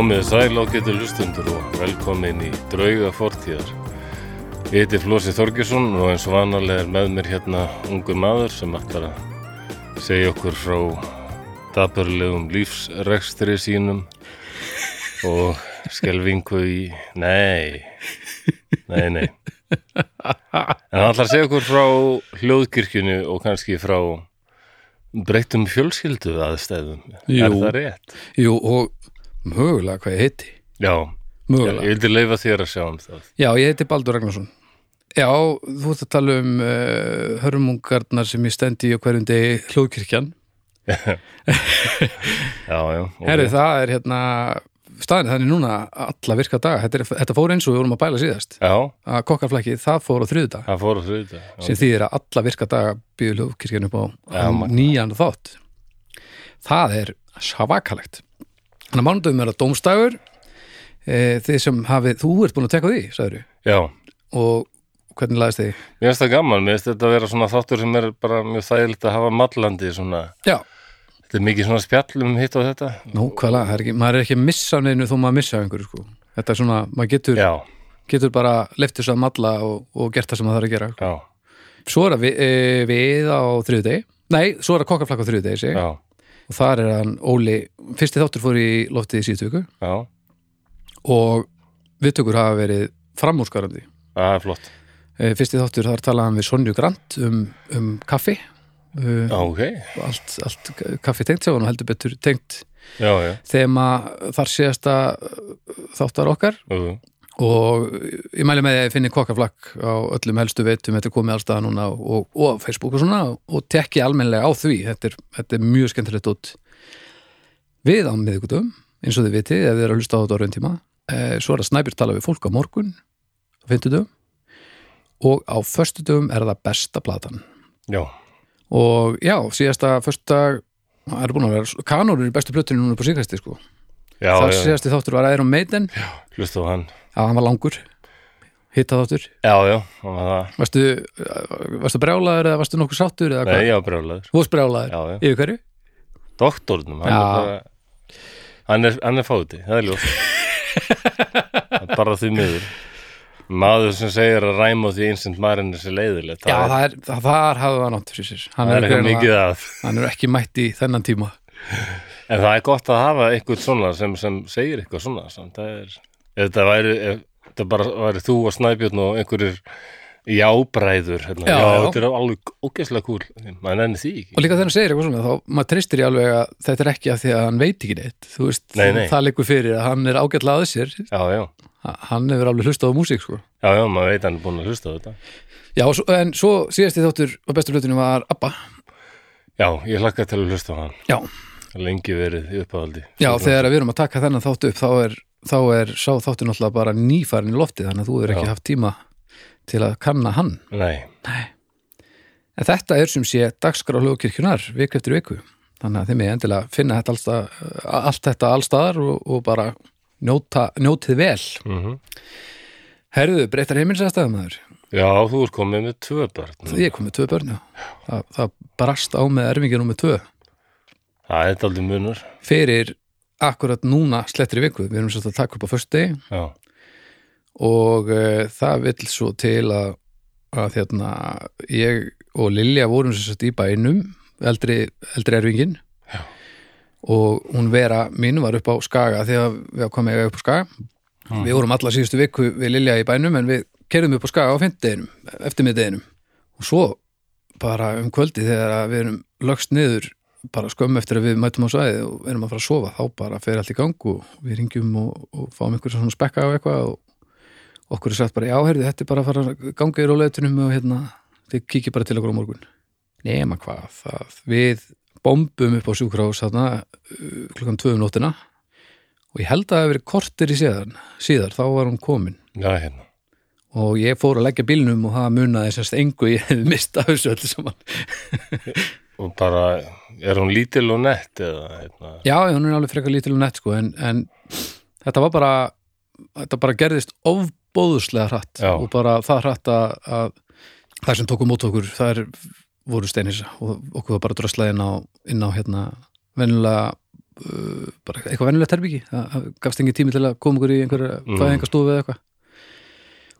Komið sæl á getur lustundur og velkomin í drauga fortíðar. Ég heiti Flósi Þorgesson og eins og vanalega er með mér hérna ungur maður sem ætlar að segja okkur frá daburlegum lífsrekstri sínum og skelvingu í... Nei, nei, nei. En hann ætlar að segja okkur frá hljóðkirkjunu og kannski frá breyttum fjölskyldu aðstæðum. Jú. Er það rétt? Jú, og mögulega hvað ég heiti. Já, ég Mögulega. vildi leifa þér að sjá um það. Já, ég heiti Baldur Ragnarsson. Já, þú ert að tala um uh, hörmungarnar sem ég stendi í á hverjum degi hljóðkirkjan. Já, já. Herri, það er hérna staðin þannig núna alla virka daga. Þetta, er, þetta fór eins og við vorum að bæla síðast. Já, að kokkarflækið, það fór á þriðudag það fór að þrjóða. sem þýðir að alla virka daga býður hljóðkirkjan upp á Já, nýjan þátt. Það er svakalegt Þannig að mánudum er að dómstægur e, þið sem hafið, þú ert búin að tekka því, sagður Já, og hvernig laðist þið? mér finnst það gaman, mér finnst þetta að vera svona þáttur sem er bara mjög þægilegt að hafa mallandi svona, Já, þetta er mikið svona spjallum hitt og þetta. nú ekki, maður er ekki að missa af neinu þó maður missa einhverju sko. Þetta er svona, maður getur, Já, getur bara leftið svo að malla og, og gert það sem maður þarf að gera. já, Svo er það við, e, við á þriðudegi, nei, svo er það kokkaflakk á þriðudegi, sé, já, og þar er hann Óli, fyrsti þáttur fór í loftið í síðustu viku. Já, og viðtökur hafa verið framúrskarandi. það er flott. E, fyrsti þáttur þar talaði hann við Sonju Grant um, um kaffi, uh, Já, ok, allt, allt kaffi tengt sér og heldur betur tengt þema þar síðasta þáttar okkar. Jú, og ég mæli með því að ég finni kokkaflakk á öllum helstu veitum, þetta er komið allstað núna og, og Facebook og svona og tekki almennilega á því, þetta er, þetta er mjög skemmtilegt út við á miðgutum, eins og þið vitið ef þið eru að hlusta á þetta á raun tíma. Eh, svo er að snæpjur tala við fólk á morgun á fimmtudum og á föstudum er það besta platan. Já, og já, síðasta föstudag það er búin að vera, kanór eru bestu plötunni núna á síkvæsti sko, já, það já, síðasti þáttur var Iron Maiden, hlusta á hann. já, hann var langur hitta þáttur Já, já, það var það. Varstu, varstu brjálaður eða varstu nokkuð sáttur eða Nei, hvað? já, brjálaður. Þú varst brjálaður? Já, já, Yfir hverju? doktornum, hann Já. er hann er, hann er fáti, það er er bara því miður. Maður sem segir að ræma því einsend maðurinn er sér leiðilegt. Já, það er, það, þar hafði það nátt fyrir sér Hann er að. Hann er ekki mætt í þennan tíma En það er gott að hafa eitthvað svona sem, sem segir eitthvað svona samt. Það er, ef þetta væri ef þetta bara væri þú og Snæbjörn og einhverjir jábræður hérna. Já, já, já. þetta er alveg ógeðslega kúl. Maður nenni því ekki. Og líka þegar hann segir eitthvað svona þá maður treystir í alveg að þetta er ekki af því að hann veit ekki neitt. Þú veist, Nei, nei. það liggur fyrir að hann er ágætlega að sér. Já, já, Hann hefur alveg hlustað á músík sko. Já, já, maður veit hann er búin að hlusta á þetta. Já, svo, en svo síðasti þáttur á bestu hlutinu var Abba. Já, ég hlakka til að hlusta á hann. Já, lengi verið uppáhaldi já þegar við erum að taka þennan þáttu upp þá er, þá er sá þáttur náttúrulega bara nýfarin í lofti þannig að þú er ekki Já. haft tíma til að kanna hann nei, En þetta er sem sé dagskrá hlugkirkjunar viku eftir viku. Þannig að þeim er endilega finna þetta allstað, allt þetta allstaðar og, og bara njóta, njótið vel. mm Herðu, breytar heimilsæðstæðum maður. já, þú ert komið með tvö börn Ég kom með tvö börn, já. Það, það brast á með erfinginu með tvö. Það er aldrei munur Fyrir akkurat núna slettri viku. Við erum svolítið að taka upp á föstu já, og uh, það vill svo til að, að þérna, ég og Lilja vorum sagt í bænum, eldri, eldri erfingin Já. og hún vera mín var upp á Skaga þegar við komum eiga upp á Skaga Mm. við vorum alla síðustu viku við Lilja í bænum en við kerðum upp á Skaga á fimmdeginum, eftirmiðdeginum og svo bara um kvöldi þegar við erum lögst niður bara skömm eftir að við mætum á svæði og erum að fara að sofa, þá bara fer allt í gang og við ringjum og, og fáum einhver svona spekka á eitthvað og okkur er sagt bara, já, heyrðu, þetta er bara að fara að ganga í róleitunum og hérna, þið kikið bara til okkur á morgun. Nema hvað, það, við bombum upp á sjúkrahús þarna uh, klukkan tvöum nóttina og ég held að það hafi verið kortir í síðan, síðar, þá var hún komin já, hérna og ég fór að leggja bílnum og það munaði sérst engu ég hefði mistað þessu öllu saman. og bara, er hún lítil og nett eða, hérna, Já, hún er alveg frekar lítil og nett sko, en, en þetta var bara, þetta bara gerðist ofbóðuslega hratt Já. og bara það hratt að, að það sem tókum mót okkur, það er voru steinisa og okkur var bara dröslað inn á, inn á hérna venjulega uh, bara eitthvað venjulegt herbyggi það gafst engin tími til að koma ykkur í einhverja Mm. fæðingastofu eða eitthvað.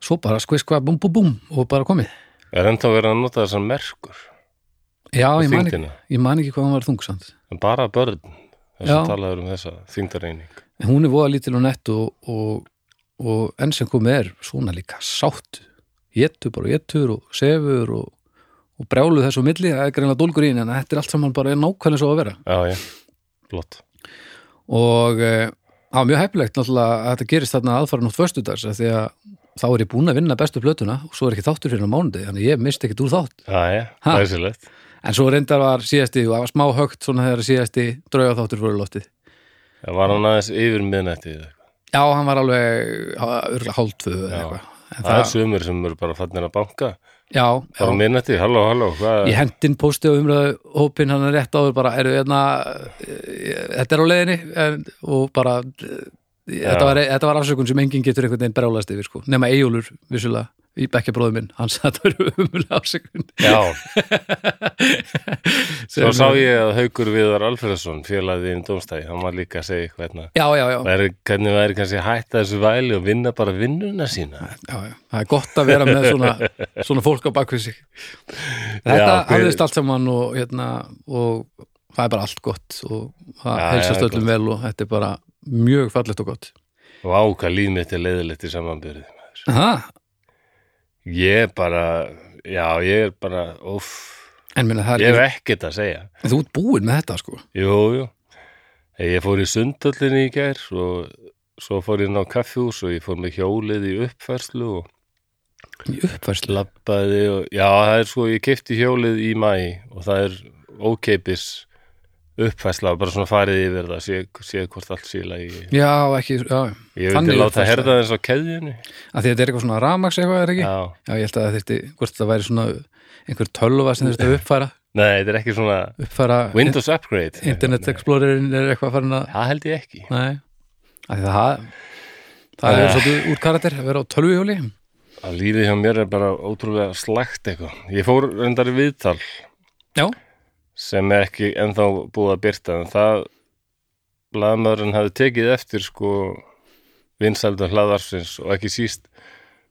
Svo bara skvisk hvað búm búm búm og bara komið. Er ennþá verið að nota þessar merkur já, ég man, ekki, ég man ekki hvað hann var þungsamt En bara börn þess að talaður um þessa þyngdareining. En hún er voða lítil og nett og, og, og enn sem komið er svona líka sátt. Getur bara getur og sefur og, og brjáluð þessu milli. Það er greinlega dólgur í en þetta er allt saman bara nákvæmlega svo að vera. Já, já, blott og e, á mjög heppilegt náttúrulega að þetta gerist þarna aðfara nátt föstudags af því að þá er ég búin að vinna bestu plötuna og svo er ekki þáttur fyrir á mánuði þannig að ég misti ekkert úr þátt. Já, já, en svo reyndar var síðasti og það var smá högt svona þegar síðasti drauga þáttur fyrir loftið. Það var hann aðeins yfir miðnætti eða eitthvað. já, hann var alveg hálftvö eða Já. eitthvað. En Það er sumur sem eru bara fannir að banka. Já, já, miðnætti, halló, halló ég hendin posti á umröðu hópin hann er rétt áður bara, eru hérna eh, þetta er á leiðinni? En, og bara eh, þetta var, þetta var afsökun sem enginn getur einhvern veginn brjálast yfir sko, nema Eyjólfur vissulega, í bekkjabróðu minn. Sagði að þetta var umröðu afsökun. Já, svo sá ég að Haukur Viðar Alfreðsson félagið í Dómstæði, hann var líka að segja hérna. Já, já, já, væri, hvernig væri kannski að hætta þessu væli og vinna bara vinnuna sína? Já, já, það er gott að vera með svona, svona fólk á bakvið sig. Þetta hafðist allt saman og, hérna, og það er bara allt gott og það já, öllum vel og þetta er bara mjög fallegt og gott. Og ákvað líf mitt er leiðilegt í samanbyrði Aha, ég er bara já, ég er bara, uff en ég er ekkert að segja. Þú ert búinn með þetta sko. Jú, jú. Ég fór í sundöllinni í gær og svo fór ég inn á kaffjús og ég fór með hjólið í uppfærslu og í uppfærslu? labbaði og já, það er sko, ég kefti hjólið í mæ og það er ókeipis uppfærsla, bara svona farið yfir það sé, sé hvort allt síla í já, ekki, já, ég vildi láta uppfærsla. herða þess á keðjunni. Að því þetta er eitthvað svona ramax eitthvað er ekki? Já, já, ég held að það þyrfti, hvort það væri svona einhver tölva sem að uppfæra. Nei, þetta er ekki svona uppfæra Windows upgrade. Internet Explorerin er eitthvað farin að það held ég ekki. Nei, af því það það er Eh. svolítið úr karakter að vera á tölvuhjóli. Að lífið hjá mér er bara ótrúlega slagt eitthvað. Ég fór sem er ekki ennþá búið að byrta en það blaðmaðurinn hafði tekið eftir sko vinsældur hlaðarsins og ekki síst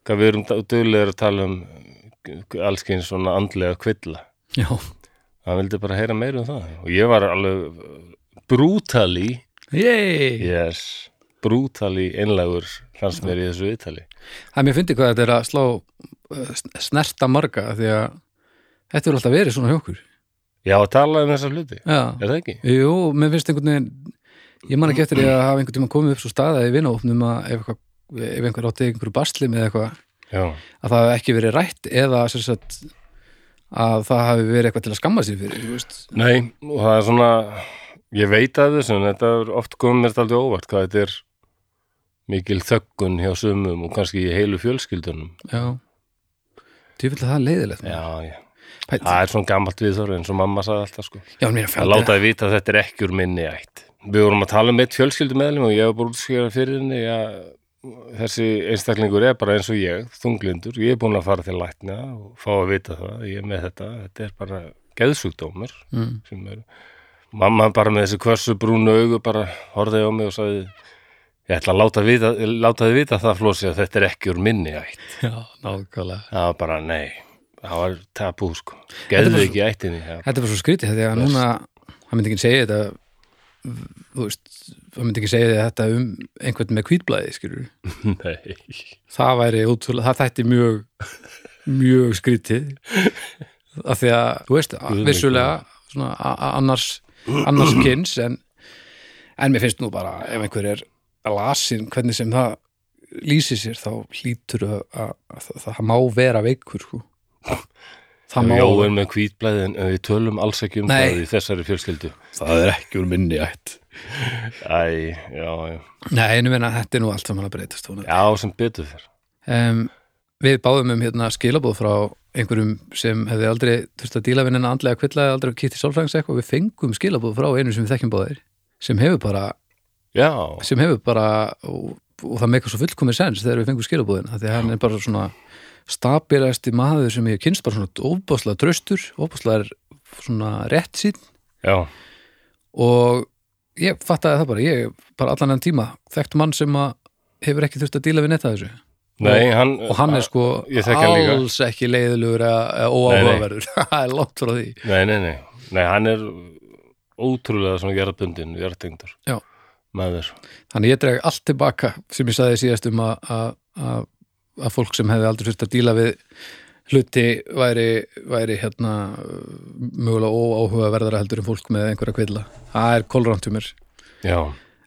hvað við erum dögulegur að tala um allskinn svona andlega kvilla. Já, hann vildi bara heyra meira um það. Og ég var alveg brútali. Yes, brútali einlægur fannst mér í þessu viðtali. Það er mér fyndi hvað þetta er að slá uh, snerta marga því að þetta er alltaf verið svona hjá okkur já, að tala um þessa hluti, Já, er það ekki? jú, mér finnst einhvern veginn ég man ekki eftir því að hafa einhvern tíma komið upp svo staða í vinahópnum að ef, eitthvað, ef einhver átti einhverju basli með eitthvað að það hafi ekki verið rætt eða sagt að það hafi verið eitthvað til að skamma sér fyrir þú. Nei, og það er svona ég veit að þessu, en þetta er oft komið mér aldrei óvart hvað þetta er mikil þöggun hjá sumum og kannski í heilu fjölskyldunum. Já. Tjófill að það leiðilegt Já, já, það er svona gamalt viðþór eins og mamma sagði alltaf sko. Já, mér er að fjandi láta þið vita að þetta er ekki úr minni ætt. Við vorum að tala um eitt fjölskyldumeðlum og ég var bara útskýra fyrir henni að þessi einstaklingur er bara eins og ég, þunglindur, ég er búin að fara til lækna og fá að vita það, ég er með þetta, þetta er bara geðsjúkdómur mm. sem mamma bara með þessi hversu brúnu augu bara horfði á mig og sagði ég ætla að láta, vita, láta þið vita það flósi að þetta er ekki úr minni ætt. Já, nákvæmlega. Það var bara nei það var tabú sko, geðið ekki ættinni já. Þetta er bara svo skrítið því að núna hann myndi ekki segja þetta veist, hann myndi ekki segja þetta um einhvern með kvítblæði, skilur það væri útrúlega, það þætti mjög mjög skrítið af því að, þú veist, vissulega annars annars kynns en, en mér finnst nú bara ef einhver er lasin hvernig sem það lýsir sér þá hlýtur að, að, að, að það má vera veikur sko. Það má Jóen með hvítblæði en við tölum alls ekki um Nei. það í þessari fjölskyldu. Það er ekki úr minni ætt. Æ, já, já, Nei, einu meina, þetta er nú allt saman að breytast vonandi. já, sem betur fyrr um, Við báðum um hérna skilabóð frá einhverjum sem hefði aldrei þurft að díla við hennar andlega kvillaði aldrei kýtt í sálfræðings eitthvað. Og við fengum skilabóð frá einu sem við þekkjum báðir sem hefur bara, Já, sem hefur bara og, og það meikar svo fullkomið sens þegar við fengum skilabóðin því að hann er bara svona stabilæsti maður sem ég kynst bara svona óbáslega tröstur, óbáslega svona rétt sín. Já, og ég fattaði það bara, ég bara allan enn tíma þekkt mann sem að hefur ekki þurft að díla við netta þessu. Nei, hann, og hann er sko alls ekki leiðilegur eða eða óáhugaverður. Það er langt frá því. Nei, nei, nei, nei, hann er ótrúlega svona jarðbundin, jarðtengdur Já. maður. Þannig ég dreg allt tilbaka sem ég saði síðast um að, að, fólk sem hefði aldrei þurft að díla við hluti væri, væri hérna mögulega óáhugaverðara heldur en fólk með einhverja kvilla það er kólránt um mér Já,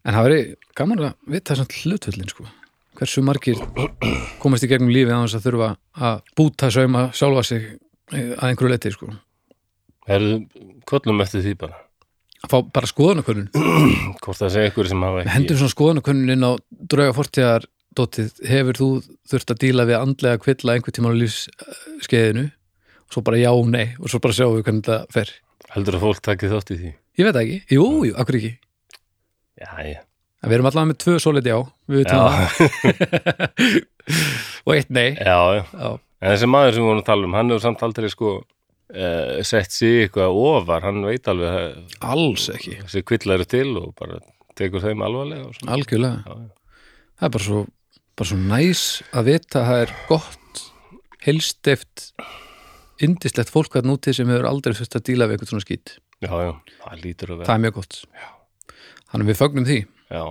En það veri gaman að vita þessant hlutvöldin sko. Hversu margir komast í gegnum lífið á þess að þurfa að búta sauma sjálfa sig eh, að einhverju leti sko. herðu, kollum eftir því bara Að fá bara skoðanakönnun. hvort það sé ykkur sem hafa Við ekki hendum svona skoðanakönnun inn á drauga dótið. Hefur þú þurft að díla við andlega kvilla einhver tíma á lífskeiðinu? Og svo bara já, nei. Og svo bara sjáum við hvernig það fer. heldur að fólk takið þátt í því Ég veit ekki. Jú, jú, akkur ekki. Já, já, En við erum allavega með tvö veitum já, það. Og eitt nei. já, já. Já. En þessi maður sem við vorum að tala um, hann hefur samt aldrei sko uh, sett sig eitthvað ofar, hann veit alveg að Alls ekki. þessi kvilla eru til og bara tekur þeim alvarlega. Algjörlega. Já, já. það er bara svo, bara svo næs að vita að það er gott helsteft indislegt fólk að núti sem hefur aldrei fyrst að díla við eitthvað svona skýt Já, já, það lítur að vera. Það er mjög gott. Þannig við fögnum því. Já.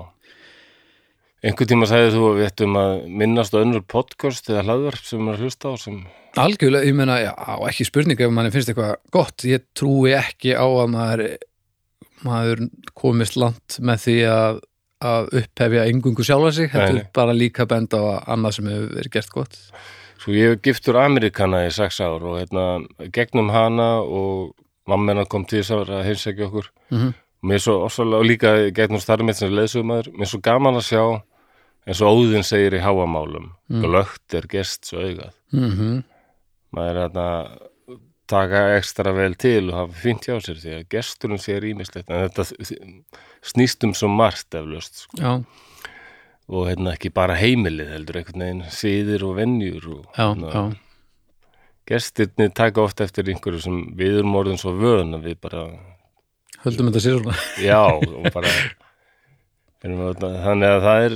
Einhver tíma sagði þú að við ættum að minnast á önnur podcast eða hlaðvarp sem maður hlusta á sem algjörlega, ég meina, já, ekki spurning ef manni finnst eitthvað gott, ég trúi ekki á að maður maður komist langt með því að að upphefja engungu sjálfa sig heldur nei. bara líka benda á að annað sem hefur verið gert gott Svo ég hef giftur Amerikana í sex ár og hérna gegnum hana og mamma hennar kom til þess að vera að heimsækja okkur mm Mér er svo ofsalega, og líka gegnum starfið mitt sem leðsugumæður, mér er svo gaman að sjá eins og Óðinn segir í háamálum Mm. glögt er gests augað -hmm. maður er hérna taka ekstra vel til og hafa fínt hjá sér því að gesturinn sér ímislegt en þetta snýst um svo margt eflaust sko. og hérna ekki bara heimilið heldur einhvern veginn siðir og venjur og já, hérna, já. Gestirni taka oft eftir einhverju sem við erum orðin svo vön að við bara höldum þetta sér svona. Já og bara við, þarna- þannig að það er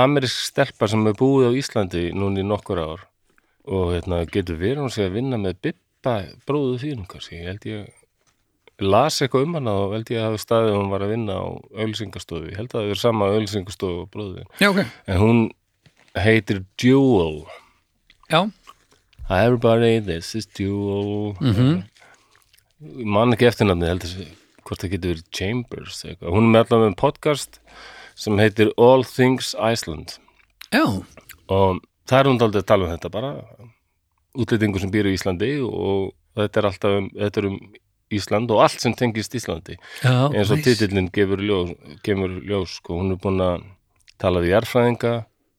amerísk stelpa sem er búið á Íslandi núna í nokkur ár og hérna, getur verið hún sé að vinna með Bibba bróðu þínum kannski, ég held ég las eitthvað um hana og held ég að hafa staðið hún var að vinna á auðlýsingastofu ég held að það er sama auðlýsingastofu og bróðin já, ok, en hún heitir Jewel. Já, Hi everybody, this is Jewel. Mhm. Ég man ekki eftir nafni heldur þessi hvort það getur verið Chambers eitthvað. hún er með allavega með podcast sem heitir All Things Iceland. Já. Og það er hún daldið að tala um þetta bara. Útlýtingur sem býr í Íslandi og þetta er alltaf um, þetta er um Ísland og allt sem tengist Íslandi. Já, eins og titillin gefur ljós, gefur ljós sko. hún er búin að tala við jarðfræðinga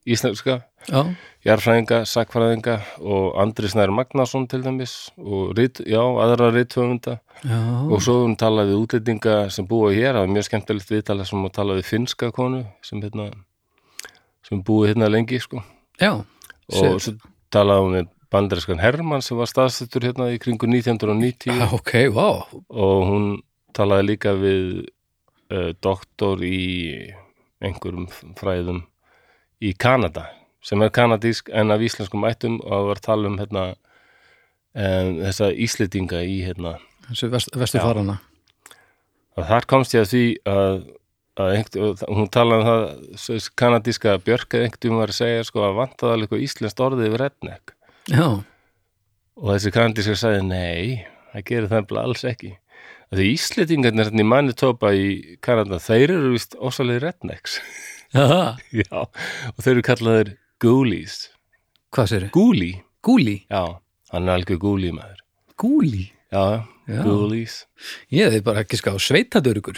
íslenska já, jarðfræðinga, sakfræðinga og Andri Snær Magnason til dæmis og rit, já, aðra rithöfunda. Já, og svo hún talaði við útlendinga sem búa hér, það var mjög skemmtilegt viðtala sem hún talaði finska konu sem hérna sem búið hérna lengi sko. Og svo talaði hún við bandariskan Hermann sem var staðsettur hérna í kringu 1990 Já, ok, vá. Og hún talaði líka við uh, doktor í einhverjum fræðum í Kanada sem er kanadísk en af íslenskum ættum og það var tala um hérna, um, þessa íslendinga í hérna. Þessu vest, vestur Já. farana og þar komst ég að því að, að einhver, hún talaði um það kanadíska Björk eða einhvern var að segja sko að vantaði alveg íslenskt orðið yfir redneck Já, og þessi kanadíska sagði nei, það gerir það bara alls ekki. Því íslendingarnir hérna í Manitoba í Kanada, þeir eru vist ósalegi rednecks. Já, já, og þeir eru kallaðir ghoulies. Hvað sér ghoulie, Gúli, já, hann er algjör ghoulie maður. Gúli já, Já. ghoulies. Ég hefði bara ekki ská sveitadörugur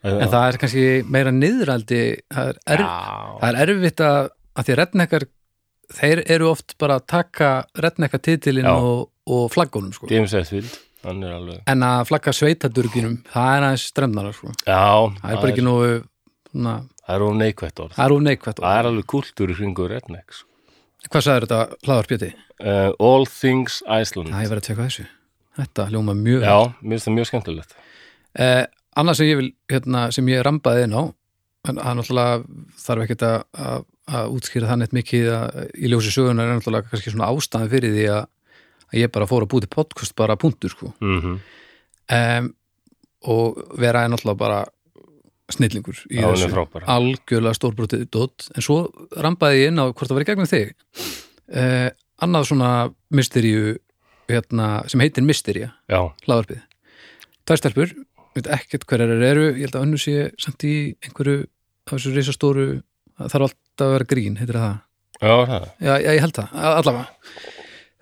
En það er kannski meira niðraldi það er, er, já, það er erfitt að, að því redneckar þeir eru oft bara að taka rednecka titilinn og, og flaggunum sko. Er alveg en að flagga sveitadörginum það er aðeins stremnara sko. það er bara ekki nógu na, það er of neikvætt orð. Það er það er alveg kultúr í kringu rednecks. Hvað sagður þetta hlaðarpjöti? uh, All Things Iceland. Það ég verið að teka þessu. Þetta hljóma mjög já, mér finnst það mjög skemmtilegt. Eh, annað sem ég vil, hérna, sem ég rambaði inn á það er náttúrulega þarf ekkert að, að, útskýra það neitt mikið að í ljósi sögunar er náttúrulega kannski svona ástæði fyrir því að, að ég bara fór að búti podcast bara punktur sko. Mm um, og vera er náttúrulega bara snillingur í Já, er þessu. algjörlega stórbrotið dótt en svo rambaði ég inn á hvort það var í gegnum þig. Uh, annað svona mysteríu hérna, sem heitir Mysteria hlaðarpið tvær stelpur, veit ekkert hverjar þær eru. Ég held að önnur sé samt í einhverju af þessu risastóru það þarf alltaf að vera grín, heitir það? Já, það? Já, ég held það, allavega.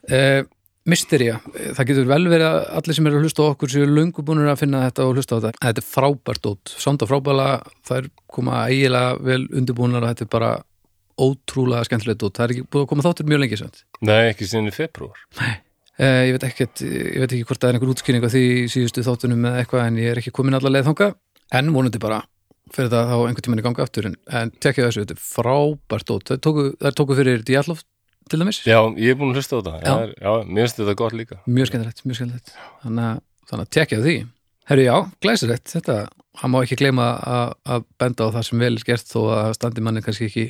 Uh, Mysteria, eh, það getur vel verið að allir sem eru að hlusta á okkur séu löngu búinir að finna þetta og hlusta á þetta. Þetta er frábært út, samt og frábæla það er koma eiginlega vel undirbúinar og þetta er bara ótrúlega skemmtilegt út, það er ekki búið að koma þáttur mjög lengi samt. Nei, ekki sinni februar Uh, ég veit ekkert, ég veit ekki hvort það er einhver útskýring á því síðustu þáttunum eða eitthvað en ég er ekki komin allar leið þanga en vonandi bara fyrir það þá einhvern tímann í ganga aftur en, en tekja þessu, þetta er frábært ótt það tóku, það tóku fyrir Diallof til dæmis, Já, ég er búin að hlusta á þetta Já. Er, já mér finnst þetta gott líka mjög skemmtilegt mjög skemmtilegt, þannig þannig að tekja því Herru já, glæsilegt, þetta hann má ekki gleyma að, benda á það sem vel er gert þó að standi manni kannski ekki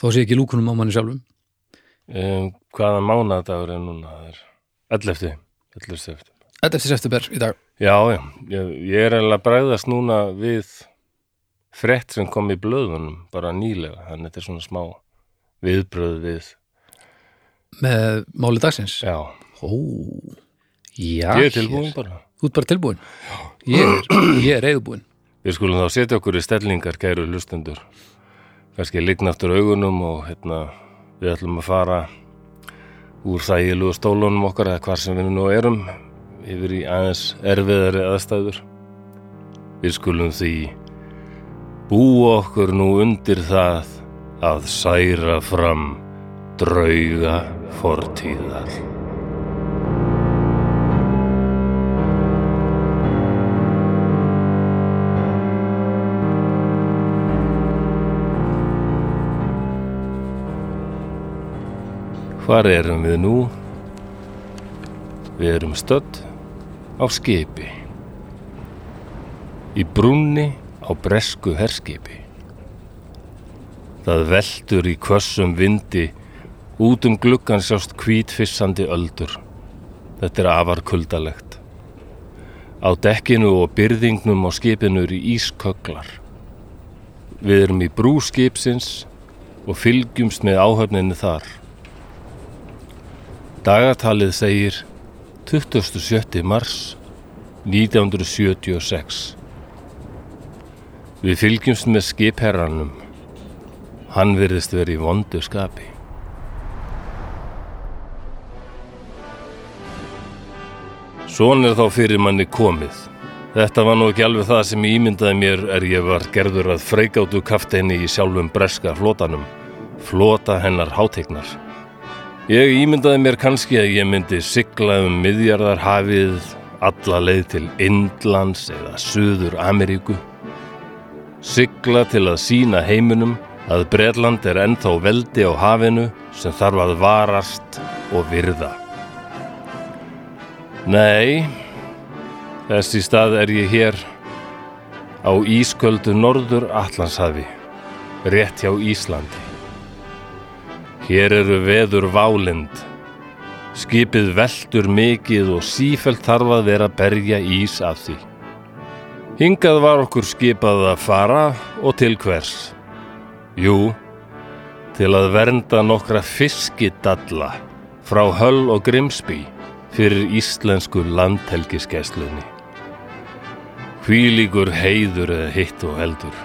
þó sé ekki lúkunum á manni sjálfum um, Hvaða mánadagur er núna? Það er 11. 11. september. Þetta eftir september í dag Já, já, ég, ég er eiginlega að bræðast núna við frétt sem kom í blöðunum bara nýlega, þannig að þetta er svona smá viðbröð við með máli dagsins? Já, Ó, já ég er tilbúin bara. Þú ert bara tilbúin Ég er, ég er reyðbúin Við skulum þá setja okkur í stellingar, kæru hlustendur. Kannski ligna aftur augunum og hérna, við ætlum að fara úr þægilegu stólunum okkar eða hvar sem við nú erum yfir í aðeins erfiðari aðstæður. Við skulum því búa okkur nú undir það að særa fram drauga fortíðar. Hvar erum við nú? Við erum stödd á skipi. Í brúnni á bresku herskipi. Það veldur í kvössum vindi, út um gluggan sjást hvítfissandi öldur. Þetta er afar kuldalegt. Á dekkinu og byrðingnum á skipinu eru ískögglar. Við erum í brú skipsins og fylgjumst með áhöfninni þar. Dagatalið segir 27. mars 1976. Við fylgjumst með skipherranum. Hann virðist verið í vondu skapi. Svon er þá fyrir manni komið. Þetta var nú ekki alveg það sem ég ímyndaði mér er ég var gerður að freikáttu kafteini í sjálfum breska flótanum. Flóta hennar hátegnar. Ég ímyndaði mér kannski að ég myndi sigla um miðjarðar hafið alla leið til Indlands eða Suður Ameríku. Sigla til að sína heiminum að Bretland er ennþá veldi á hafinu sem þarf að varast og virða. Nei, þess í stað er ég hér á ísköldu norður Atlantshafi, rétt hjá Íslandi. Hér eru veður válind. Skipið veldur mikið og sífælt þarf að vera að berja ís af því. Hingað var okkur skipað að fara og til hvers. Jú, til að vernda nokkra fiskidalla frá Höll og Grimsby fyrir íslensku landhelgiskeislunni. Hvílíkur heiður eða hitt og heldur.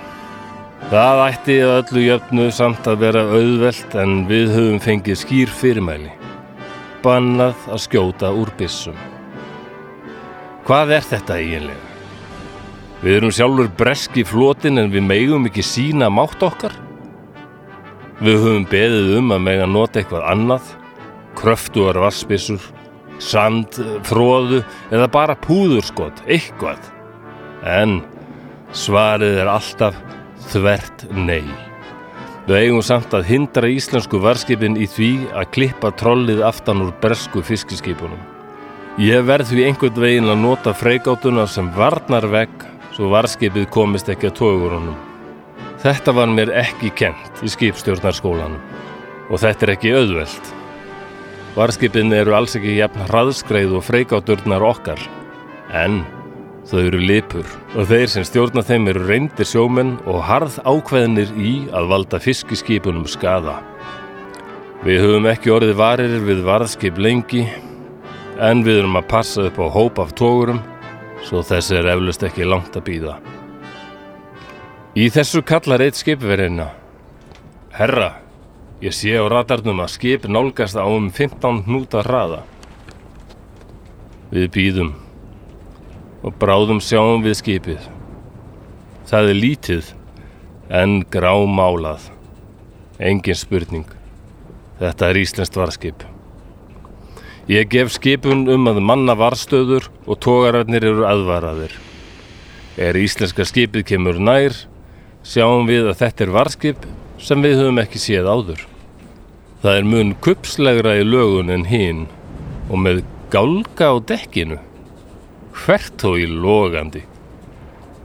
Það ætti að öllu jöfnu samt að vera auðvelt en við höfum fengið skýr fyrirmæli. Bannað að skjóta úr byssum. Hvað er þetta eiginlega? Við erum sjálfur breski flotin en við megum ekki sína mátt okkar. Við höfum beðið um að mega nota eitthvað annað, kröftuar vassbissur, sand, fróðu eða bara púðurskot, eitthvað. En svarið er alltaf þvert nei. Við eigum samt að hindra íslensku varskipin í því að klippa trollið aftan úr bresku fiskiskipunum. Ég verð því einhvern veginn að nota freigátuna sem varnar vegg svo varskipið komist ekki að tógurunum. Þetta var mér ekki kent í skipstjórnarskólanum og þetta er ekki auðvelt. Varskipin eru alls ekki jafn hraðskreið og freikádurnar okkar, en þau eru lipur og þeir sem stjórna þeim eru reyndir sjómenn og harð ákveðnir í að valda fiskiskipunum skada. Við höfum ekki orðið varir við varðskip lengi, en við erum að passa upp á hóp af tógurum, svo þessi er eflust ekki langt að býða. Í þessu kallar eitt skipverðina. Herra, ég sé á radarnum að skip nálgast á um 15 hnúta hraða. Við býðum og bráðum sjáum við skipið. Það er lítið en grámálað. Engin spurning. Þetta er Íslenskt varskip. Ég gef skipun um að manna varstöður og tógararnir eru aðvaraðir. Er íslenska skipið kemur nær, sjáum við að þetta er varskip sem við höfum ekki séð áður. Það er mun kupslegra í lögun en hinn og með gálga á dekkinu. Hvert þó í logandi.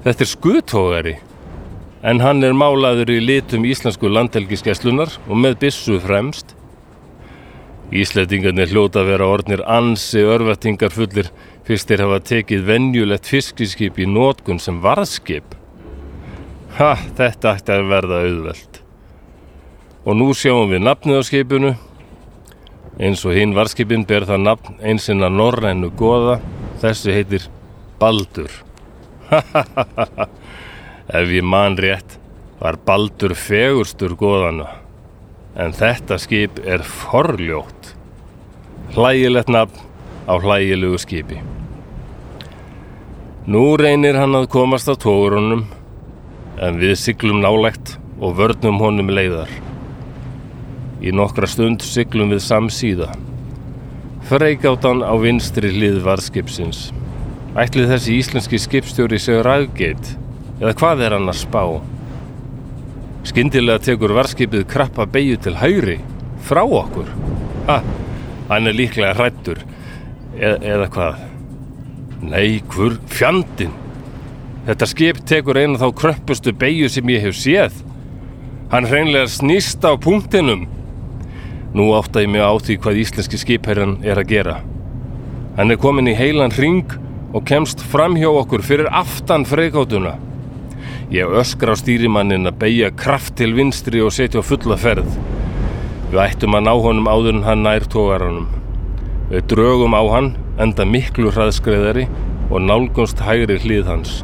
Þetta er skutógari, en hann er málaður í litum íslensku landhelgiskeslunar og með bissu fremst. Ísleitingarnir hljóta að vera orðnir ansi örvættingar fullir fyrst þeir hafa tekið venjulegt fiskiskip í nótkun sem varðskip. Ha, þetta ætti að verða auðvelt. Og nú sjáum við nafnið á skipinu. Eins og hinn varðskipin ber það nafn einsinn að norrænu goða. Þessi heitir Baldur. Ha, ha, ha, ha. Ef ég man rétt var Baldur fegurstur goðana. En þetta skip er forljótt. Hlægilegt nafn á hlægilugu skipi. Nú reynir hann að komast á tógrunum en við siglum nálægt og vörnum honum leiðar. Í nokkra stund siglum við samsíða. Freikáttan á vinstri hlið varðskipsins. Ætlið þessi íslenski skipstjóri sig ræðgeit eða hvað er hann að spá? Skyndilega tekur varðskipið krappa beigju til hægri frá okkur. Ha, hann er líklega hrættur e eða hvað? Nei, hvur fjandin? Þetta skip tekur eina þá kröppustu beigju sem ég hef séð. Hann hreinlega snýst á punktinum. Nú átta ég mig á því hvað íslenski skipherran er að gera. Hann er komin í heilan ring og kemst fram hjá okkur fyrir aftan freikátuna. Ég öskra á stýrimannin að beigja kraft til vinstri og setja á fulla ferð. Við ættum að ná honum áður en hann nær tógaranum. Við draugum á hann, enda miklu hraðskreðari og nálgunst hægri hlið hans.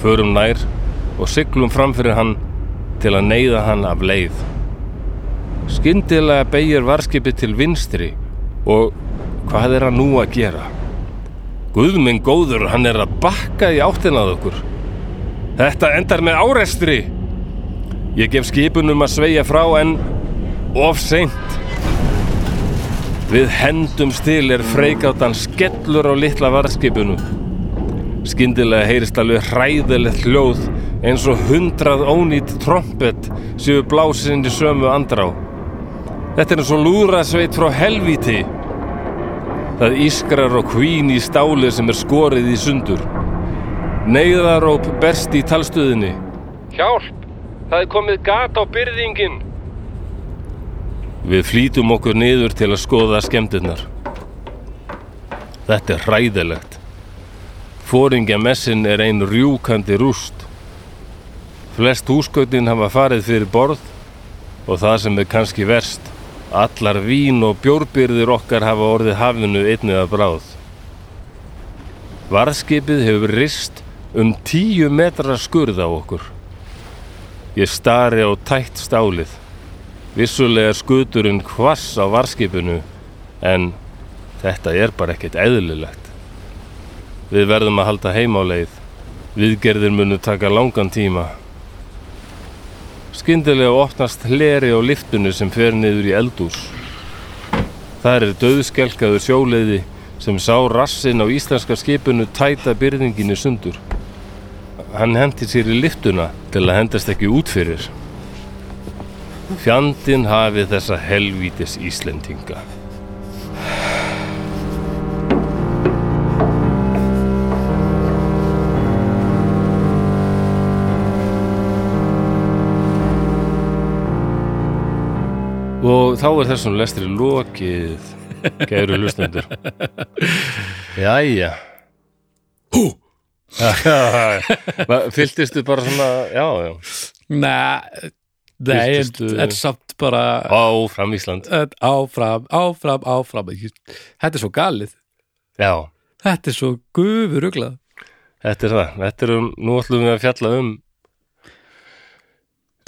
Förum nær og syklum framfyrir hann til að neyða hann af leið. Skyndilega beigir varskipi til vinstri og hvað er hann nú að gera? Guðminn góður, hann er að bakka í áttinað okkur. Þetta endar með árestri. Ég gef skipunum að sveia frá en of seint. Við hendum stil er freikáttan skellur á litla varskipunu. Skyndilega heyrist alveg hræðilegt hljóð eins og hundrað ónýtt trompet séu blásinn í sömu andrá. Þetta er eins og lúðrasveit frá helvíti. Það ískrar og kvín í stáli sem er skorið í sundur. Neyðaróp berst í talstöðinni. Hjálp! Það er komið gat á byrðingin. Við flýtum okkur niður til að skoða skemmturnar. Þetta er hræðilegt. Fóringjamessin er ein rjúkandi rúst. Flest húsgögnin hafa farið fyrir borð og það sem er kannski verst, allar vín og bjórbyrðir okkar hafa orðið hafinu einnið að bráð. Varðskipið hefur rist um tíu metra skurð á okkur. Ég stari á tætt stálið. Vissulega skuturinn hvass á varskipinu en þetta er bara ekkert eðlilegt. Við verðum að halda heim á leið. Viðgerðir munu taka langan tíma. Skyndilega opnast hleri á liftinu sem fer niður í eldús. Það er döðskelkaður sjóleiði sem sá rassin á íslenska skipinu tæta byrðingin í sundur hann hendi sér í liftuna til að hendast ekki út fyrir. Fjandin hafi þessa helvítis Íslendinga. Og þá er þessum lestri lokið, gæru hlustendur. Jæja. Hú! Fylltistu bara svona, já, já. Nei, nei, þetta er samt bara Áfram Ísland. Áfram, áfram, áfram Þetta er svo galið Já, Þetta er svo gufuruglað þetta er það. Þetta er um, nú ætlum við að fjalla um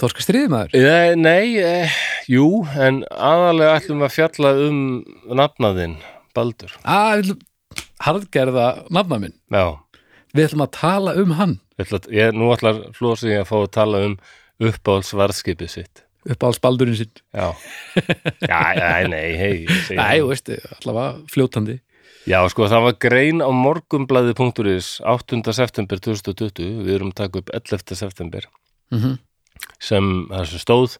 Þorska stríðmaður Nei, nei eh, jú, en aðalega ætlum við að fjalla um nafnaðinn, Baldur. að, við ætlum- Harðgerða nafna minn Já, Við ætlum að tala um hann ætla, ég, nú ætlar Flósi að fá að tala um uppáhaldsvarðskipið sitt. upp á spaldurinn sinn Já, já, já nei, hei. Nei, þú veist, allavega fljótandi Já, sko, það var grein á morgumblaði.is 8. september 2020, við erum taka upp 11. september, mm -hmm. sem það sem stóð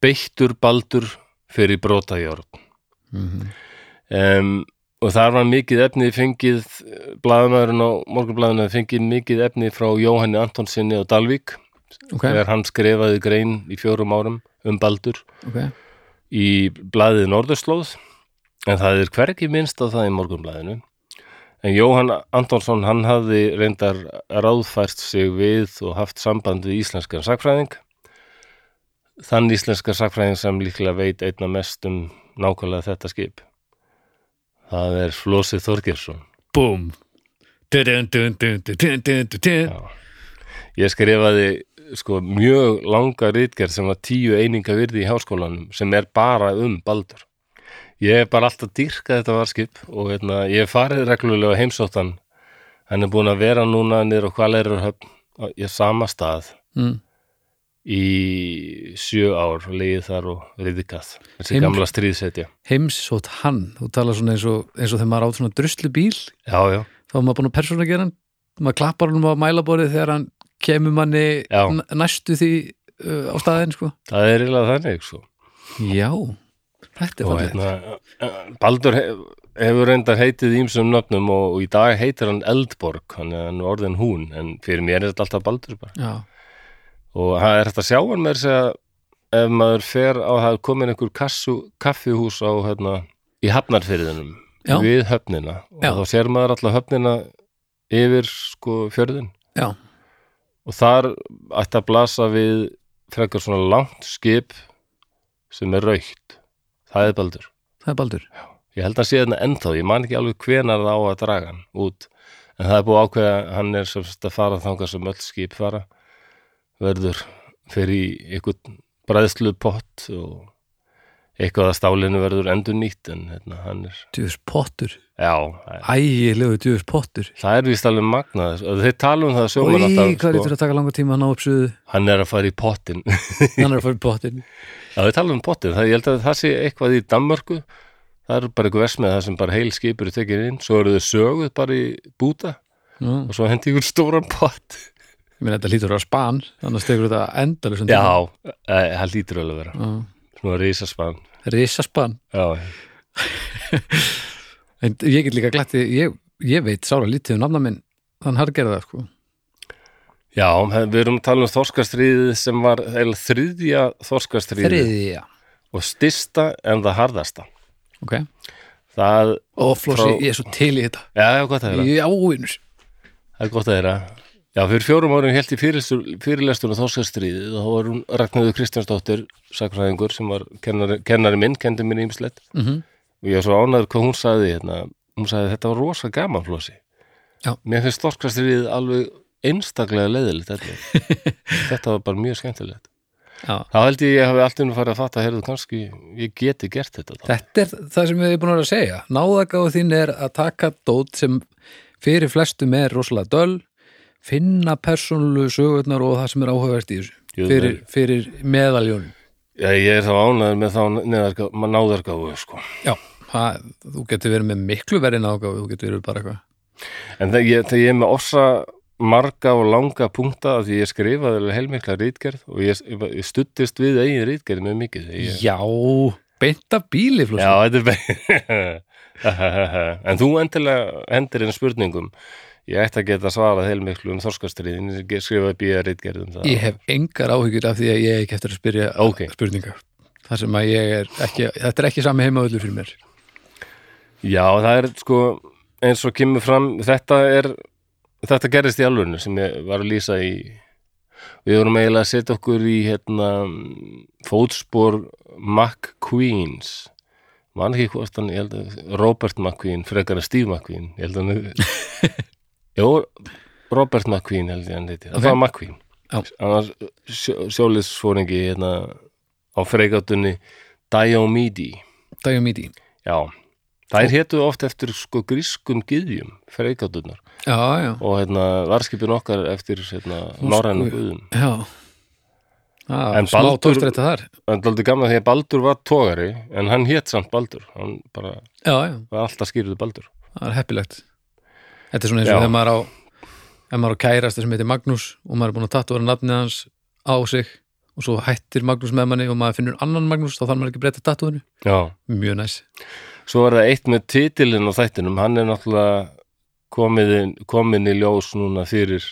beittur Baldur fyrir brotajárn. um, og þar var mikið efni fengið blaðumæðurinn á morgunblaðinu fengið mikið efni frá Jóhanni Antonsinni á Dalvík Ok, þegar hann skrifaði grein í fjórum árum um Baldur ok. í blaðið Norðurslóð. En það er hvergi minnst á það í morgunblaðinu. En Jóhann Antonsson hann hafði reyndar ráðfært sig við og haft samband við íslenskan sakfræðing þann íslenska sakfræðing sem líklega veit einna mest um nákvæmlega þetta skip það er Flósi Þorgeirsson. Búm. Ég skrifaði sko mjög langa ritgerð sem var tíu eininga virði í háskólanum sem er bara um Baldur. Ég er bara alltaf dýrkað þetta varskip og hérna, ég farið reglulega heimsóttan. Hann er búin að vera núna niður á Hvaleirarhöfn í sama stað. Mm. Í sjö ár leiði þar og riðikað þessi Heims- gamla stríðsetja Heimsótt hann. Þú talar svona eins og, eins og þegar maður átt svona druslu bíl já, já, þá er maður búin að persóna gera hann maður klappar hann á mælaborið þegar hann kemur manni næstu því uh, á staðin sko. það er eiginlega þannig sko. Já, þetta er fallið hérna, eh, Baldur hef, hefur reyndar heitið ímsum nöfnum og, og í dag heitir hann Eldborg hann er orðin hún en fyrir mér er þetta alltaf Baldur bara. Já, og það er hægt að sjá hann með þess að ef maður fer á það er komin einhver kassu, kaffihús á hérna, í hafnarfyrðinum Já. við höfnina. Og Já. þá sér maður alltaf höfnina yfir sko fjörðin já, og þar ætti að blasa við frekar svona langt skip sem er raukt það er Baldur. Það er baldur. Ég held að sé þarna ennþá, ég man ekki alveg hvenar það á að draga hann út. En það er búið ákveða hann er sem sagt að fara þangað sem öll skip fara verður fyrir í einhvern bræðslu pott og eitthvað að stálinu verður endur nýtt en hérna, hann er, Djúðs pottur, já ægilegu djúðs pottur. Það er víst alveg magnað. Og þeir tala um það Í, sjóman hvað er alltaf, þetta sko, að taka langa tíma að ná upp suðu hann er að fara í pottin hann er að fara í pottin já þeir tala um pottin, það, ég held að það sé eitthvað í Danmörku. Það er bara eitthvað versmið það sem bara heil skipur tekin inn, svo eru þau söguð bara í búta Já, og svo hendi ykkur stóran pott ég meina þetta lítur að vera span annars tekur þetta endalus Já, eh, það lítur alveg að vera. Já. Svona risaspann Risaspan? Já, En ég get líka glætti, ég, ég veit sára lítið um nafna minn, þann hargerða sko. já við erum að tala um þorskastriðið sem var þriðja þorskastriðið Þriðja. Og styrsta en það harðasta. Ok, Það, og Flossi, Frá- ég er svo til í þetta. Já, já, gott að heyra. Já, vinnur Það er gott að heyra Já, fyrir fjórum árum held ég fyrirlestur á þorskastriðið og þá var hún Ragnhildur Kristjánsdóttir sakfræðingur sem var kennari, kennari minn, kendi mér ímislegt mm og ég var svo ánæður hvað hún sagði hérna, hún sagði þetta var rosa gaman flósi Já. mér finnst þorskastriðið alveg einstaklega leiðilegt þetta. þetta var bara mjög skemmtilegt. Já, þá held ég ég hafi allt innum farið að fatta heyrðu kannski, ég geti gert þetta þá. þetta er það sem við erum búin að að segja. Náðagáðu þín er að taka dót sem fyrir flestum er rosalega döl finna persónlu sögurnar og það sem er áhugavert í þessu. Fyrir, fyrir meðaljónum. Já, ég er þá ánæður með þá náðargáfu sko. Já, það, þú getur verið með miklu verið náðagáðu, þú getur verið bara eitthvað. En þegar ég, þegar ég er með orsa marga og langa punkta af því ég skrifaði heilmikla rítgerð og ég, ég, stuttist við eigin rítgerð mjög mikið ég, Já, beint af bíli Flossi Já, þetta er bara En þú endilega hendir einn spurningum Ég ætti að geta svarað heilmiklu um þorskastriðin skrifaði bíða rítgerð um það. Ég hef engar áhyggjur af því að ég ekki eftir að spyrja Ok. spurningar. Þar sem að ég er ekki, þetta er ekki sami heimavöldur fyrir mér. Já, það er sko eins og kemur fram, þetta er þetta gerist í alvörinu sem ég var að lýsa í. Við vorum eiginlega að setja okkur í hérna fótspor McQueens. Man ekki hvort hann, ég held að Robert McQueen, frekar að Steve McQueen. Ég held að hann Jó, Robert McQueen held ég hann heiti, Ok. það var McQueen. Já. hann var sjó, sjóliðsfóringi hérna á freigátunni Diomede Diomede Já, þær hétu oft eftir sko grískum gyðjum, já, og hérna varskipin okkar eftir hérna Nú, norrænu sko, guðum. já. Ah, En Baldur- En aldrei gaman því að Baldur var tógari en hann hét samt Baldur, hann bara Já, já, var alltaf skýrðu Baldur. það er heppilegt Þetta er svona eins og þegar maður á ef maður á kærasta sem heitir Magnús og maður er búin að tattuara nafnið hans á sig og svo hættir Magnús með manni og maður finnur annan Magnús þá þarf maður ekki breyta tattúinu Já, Mjög næs. Svo er það eitt með titilinn á þættinum, hann er náttúrulega komin, komin í ljós núna fyrir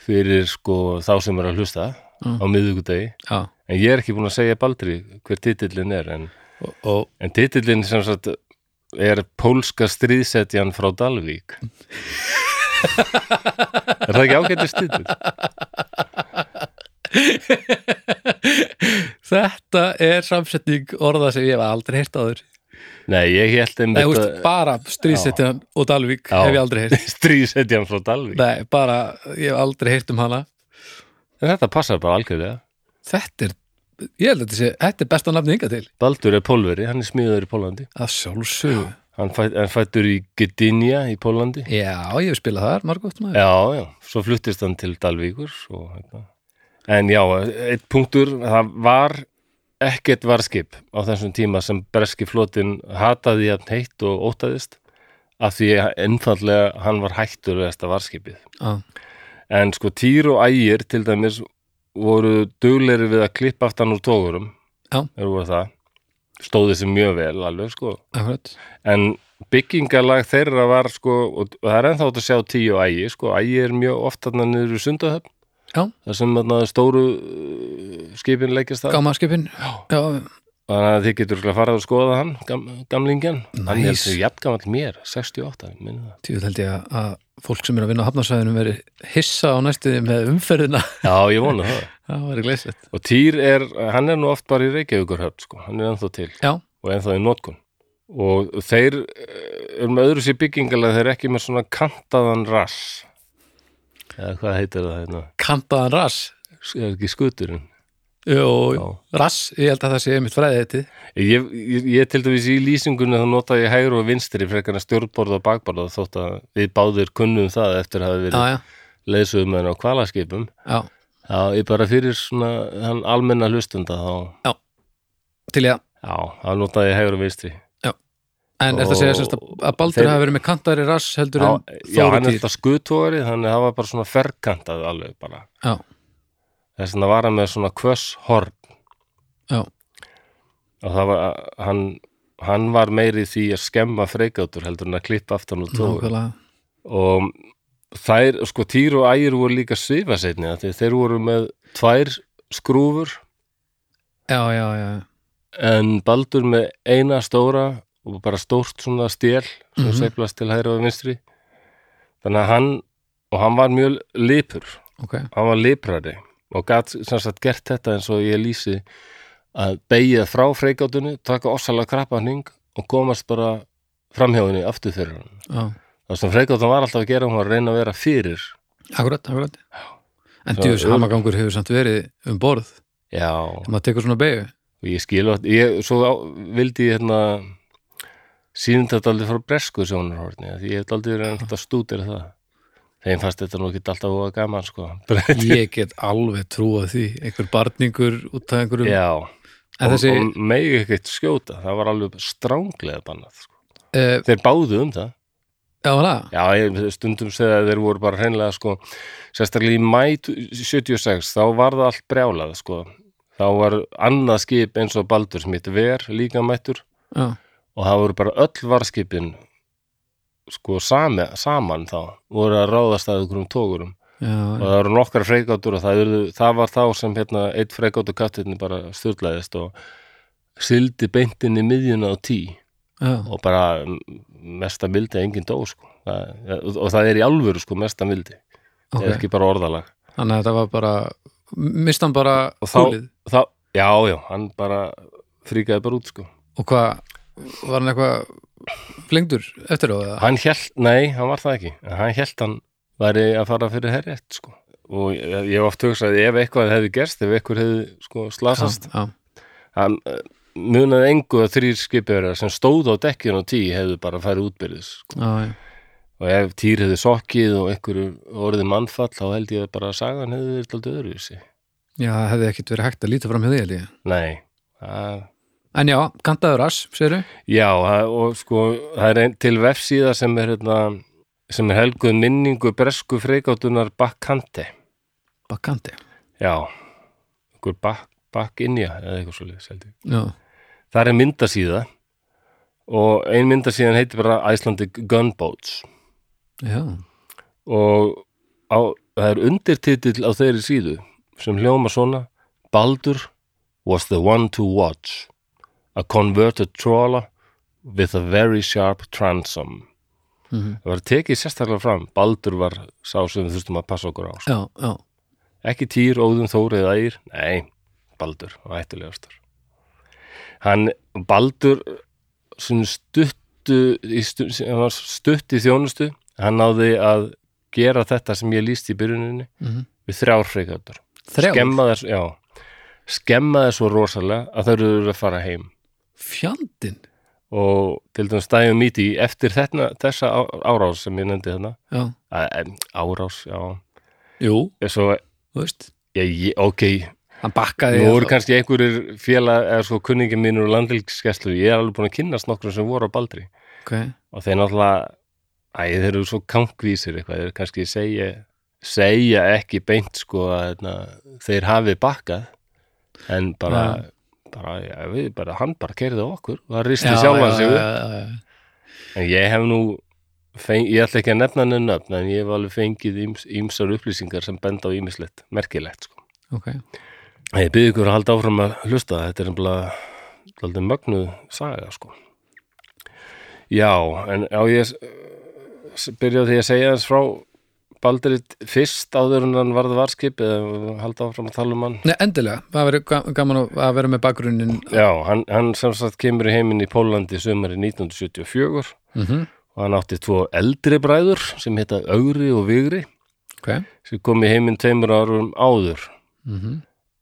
fyrir sko þá sem er að hlusta Mm. á miðvikudegi, Já, en ég er ekki búin að segja Baldri hver titillinn er, en, og, og en titillinn sem sagt er pólska stríðsetjan frá Dalvík? Er það ekki ágætið titill? þetta er samsetning orða sem ég hef aldrei heyrt áður. Nei, ég held Nei, einmitt húst, bara stríðsetjan og Dalvík hef ég aldrei heyrt. Stríðsetjan frá Dalvík? Nei, bara, ég hef aldrei heyrt um hana. En þetta passar bara algjörlega. Þetta er, ég held að þetta sé Þetta er besta nafni ynga til. Baldur er pólveri, hann er smíður í Pólandi að sjálfsögu Hann, fæ, hann fættur í Gdynia í Pólandi Já, ég hef spilað þar, margótt maður. Já, já, svo fluttist hann til Dalvíkur og, hérna. En já, eitt punktur það var ekkert varskip á þessum tíma sem breski flotin hataði jafn heitt og óttaðist af því að einfallega hann var hættur við þetta varskipið Já, En sko Týr og Ægir til dæmis voru dugleiri við að klippa aftan úr það. Stóði sér mjög vel alveg sko. akkurat En byggingalag þeirra var sko, og það er ennþá hægt að sjá Tí og Ægi sko. Ægi er mjög oft þarna niður í sundahöfn. Það sem þarna stóru uh, skipin leikjast það. Gámaskipin Já, já, Þannig að þið getur farið að skoða hann, gam, gamlingjan. Hann Nice. heldur jafn gamall mér, 68, minni það. tíu held ég að- fólk sem er að vinna á hafnarsvæðinu veri hissa á næstuði með umferðina Já, ég vona það. Það væri gleysett Og Týr er, hann er nú oft bara í Reykjavíkurhöfn sko. Hann er ennþá til. Já, og ennþá í notkun og þeir eh, eru með öðru sér byggingalega þeir eru ekki með svona kantaðan rass eða hvað heitir það hérna kantaðan rass er Jú, Já. rass, ég held að það sé einmitt fræðið þetta ég, ég, ég til dæmis í lýsingunni þá nota ég hægri og vinstri frekar en stjórnborð og bakborð þótt að við báðir kunnum það eftir að hafa Já, verið já, leiðsögum en á kvalaskipum já, já, ég bara fyrir svona hann almenna hlustunda þá, til ég já, þá nota ég hægri og vinstri. En er það að segja sérst að að Baldur Þeir- hafi verið með kantaðri rass heldur já, en já, hann er þetta skutóri þannig að það var bara svona ferkantað alveg bara. Já, þess að var hann með svona kvöss horn já, og það var, hann, hann var meiri því að skemma freikátur heldur en að klippa aftan tóður nákvæmlega. Og þær, sko, Týr og Ægir voru líka svifaseitni því þeir voru með tvær skrúfur. Já, já, já, en Baldur með eina stóra og bara stórt svona stél sem Mhm. sveiflast til hægri og vinstri. Þannig að hann og hann var mjög lipur. Ok. Hann var liprari og gat sem sagt gert þetta eins og ég lýsi að beigja frá freikátunni, taka ossalega krappahning og komast bara framhjáðinni aftur fyrir hann. Já, Það sem freikátun var alltaf að gera, hún var að reyna að vera fyrir. akkurat, akkurat. En ör- hamagangur hefur samt verið um borð. Já, þegar maður tekur svona beigju ég skil að, ég, svo á, vildi ég hérna sínum þetta aldrei frá bresku sjónarhorni, því ég hef aldrei verið að stútir það. Þeim fannst þetta nú ekki alltaf óa gaman, sko. Ég get alveg trúað því einhver barningur út af einhverjum Já, En og, þessi, og megi ekkert skjóta, það var alveg stránglega bannað, sko. uh, Þeir báðu um það. já, það Já, ég stundum segja að þeir voru bara hreinlega sko, sérstaklega í mæ 76 þá var það allt brjálað sko. þá var annað skip eins og Baldur sem hitt ver líka mættur Já, og það voru bara öll varskipin sko sami, saman þá voru að ráðast að ykkur um tógurum já, og það eru nokkar freikátur og það, eru, það var þá sem hérna eitt freikátur kattinni bara stjórnlæðist og sildi beintin í miðjuna á tí. Já, og bara mesta mildi engin dó sko. Það, og, það er í alvöru sko mesta mildi. Það er ekki bara orðalag. Þannig að þetta var bara mist hann bara húlið já, já, hann bara fríkaði bara út sko. Og hvað, var hann eitthvað flengdur eftir á það? hann held, nei, hann var það ekki hann held hann væri að fara fyrir herrétt sko og ég, hef oft hugsað ef eitthvað hefði gerst, ef eitthvað hefði sko slasast já, hann uh, munaði engu að þrýr skipverðar sem stóð á dekkinu og tí hefðu bara farið útbyrðis sko. já, og ef týr hefði sokkið og einhverju orðið mannfall þá held ég bara að sagan hefði verið alltaf öðruvísi já, hefði ekkit verið hægt að líta fram því held ég. nei, það en já, kantaður ass, segirðu? Já, það- og sko, það er ein, til vefsíða sem er, hérna, sem er helguð minningu bresku freikátunar Bakkante. Bakkanti Já, einhver bak, Bakkinja eða eitthvað svo liðs held ég. já, Það er myndasíða og ein myndasíðan heitir bara Icelandic Gunboats já, og á, það er undirtitill á þeirri síðu sem hljóma svona Baldur was the one to watch a converted trawler with a very sharp transom. Mhm, það var tekið sérstaklega fram. Baldur var sá sem við þurftum að passa okkur á sko. já, já. Ekki Týr, Óðun, Þóri eða Ægir nei, Baldur, hann ættulegastur hann, Baldur stuttu í stutt í þjónustu hann náði að gera þetta sem ég líst í byrjuninni mhm. við þrjár freikátur þrjá, skemma þess, já. Skemma þess svo rosalega að þau eru að fara heim fjandinn? Og til dæmis stæðum í því eftir þarna, þessa á- árás sem ég nefndi þarna árás, já. Jú, svo, þú veist. Ég, ég, ok. Hann bakkaði nú eru kannski einhverjir félag eða sko kunningi mínur úr landilskeslu ég er alveg búin að kynnast nokkrum sem voru á Baldri. Ok, og þeir náttúrulega æ, þeir eru svo kankvísir eitthvað. Þeir kannski segja, segja ekki beint sko að na, þeir hafi bakkað. En bara, bara, já, við, bara hann bara kerði okkur og það risti sjálfan sig en ég hef nú feng, ég ætla ekki að nefna henni nöfn en ég hef alveg fengið íms, ímsar upplýsingar sem benda á ímislegt, merkilegt sko. ok, ég byrði ykkur að halda áfram að hlusta þetta er alltaf mögnuð saga sko. já, en á ég s- s- byrja á því að segja þess frá Baldurit fyrst áður en hann varð varskip eða halda áfram að tala um hann? Nei, endilega, það verður ga- gaman að- vera með bakgrunnin já, hann, hann sem sagt kemur í heiminn í Pólandi sömari 1974 mhm, og hann átti tvo eldri bræður sem heita Ögri og Vigri. Ok. Sem kom í heiminn tveimur árum áður. Mhm.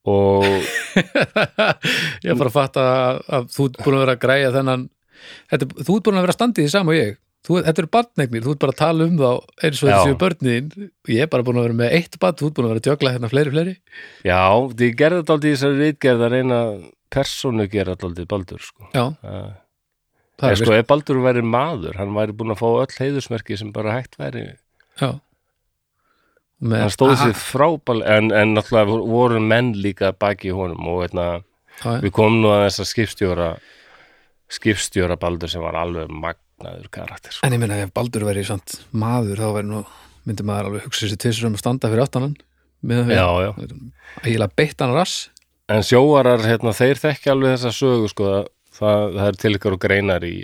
Og ég er bara að fatta að, að þú ert búin að vera að græja þennan þetta, þú ert búin að vera standið í sama og ég þú, þetta eru barnegnir, þú ert bara að tala um þá eins og þessu börnin. Ég er bara búin að vera með eitt barn, þú ert búin að vera að djögla hérna fleiri, fleiri. Já, því gerði þetta aldrei í þessari rítgerð að reyna persónu gera þetta aldrei Baldur sko. já, en er sko ef Baldur væri maður hann væri búin að fá öll heiðusmerki sem bara hægt væri já. Með, hann stóð Aha, sér frábæl en, en náttúrulega voru menn líka baki honum og veitna, já, já. við komum nú að þessa skipstjóra skipstjóra Baldur sem var alveg magnaður karakter sko. en ég meina ef Baldur væri samt maður þá nú, myndi maður alveg hugsa sér tvisur um að standa fyrir með já, já. ægilega beitt hann rass. En sjóarar, hérna, þeir þekki alveg þessa sögu sko, það, það, er til ykkur og greinar í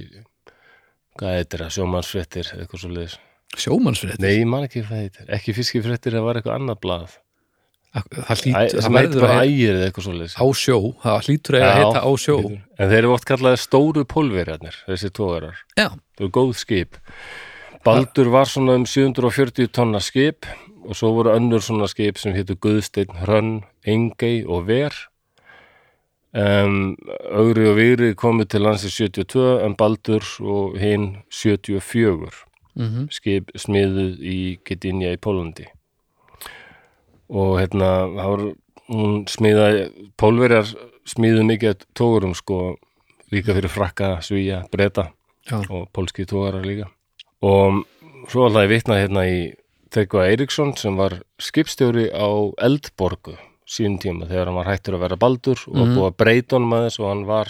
hvað heitir það, sjómannsfréttir eitthvað svo liðis sjómannsfrétt nei, ég man ekki hvað heitir, ekki fiskifréttir það var eitthvað annað blað það hlýt, Æ, það verður að heita ægir eða eitthvað svo liðis á sjó það hlýtur að heita á sjó. en þeir eru oft kallaði stóru pólverjarnir þessi tógarar, þau eru góð skip. Baldur var svona um 740 tonna skip og svo voru önnur svona skip sem hétu Guðsteinn, Hrönn, Engey og Ver. Um, Ögri og Vigri komu til lands í 72 en Baldur og hinn 74 mhm. Skip smiðuð í Gdynia í Pólandi og hérna var, hún smiðaði pólverjar smiðuð mikið tógurum sko líka fyrir frakka, svíja, breta já, og pólski tógarar líka. Og svo alltaf ég vitna hérna í Tryggva Eiríksson sem var skipstjóri á Eldborgu sín tíma þegar hann var hættur að vera baldur og Mhm. búið að breyta honum aðeins og hann var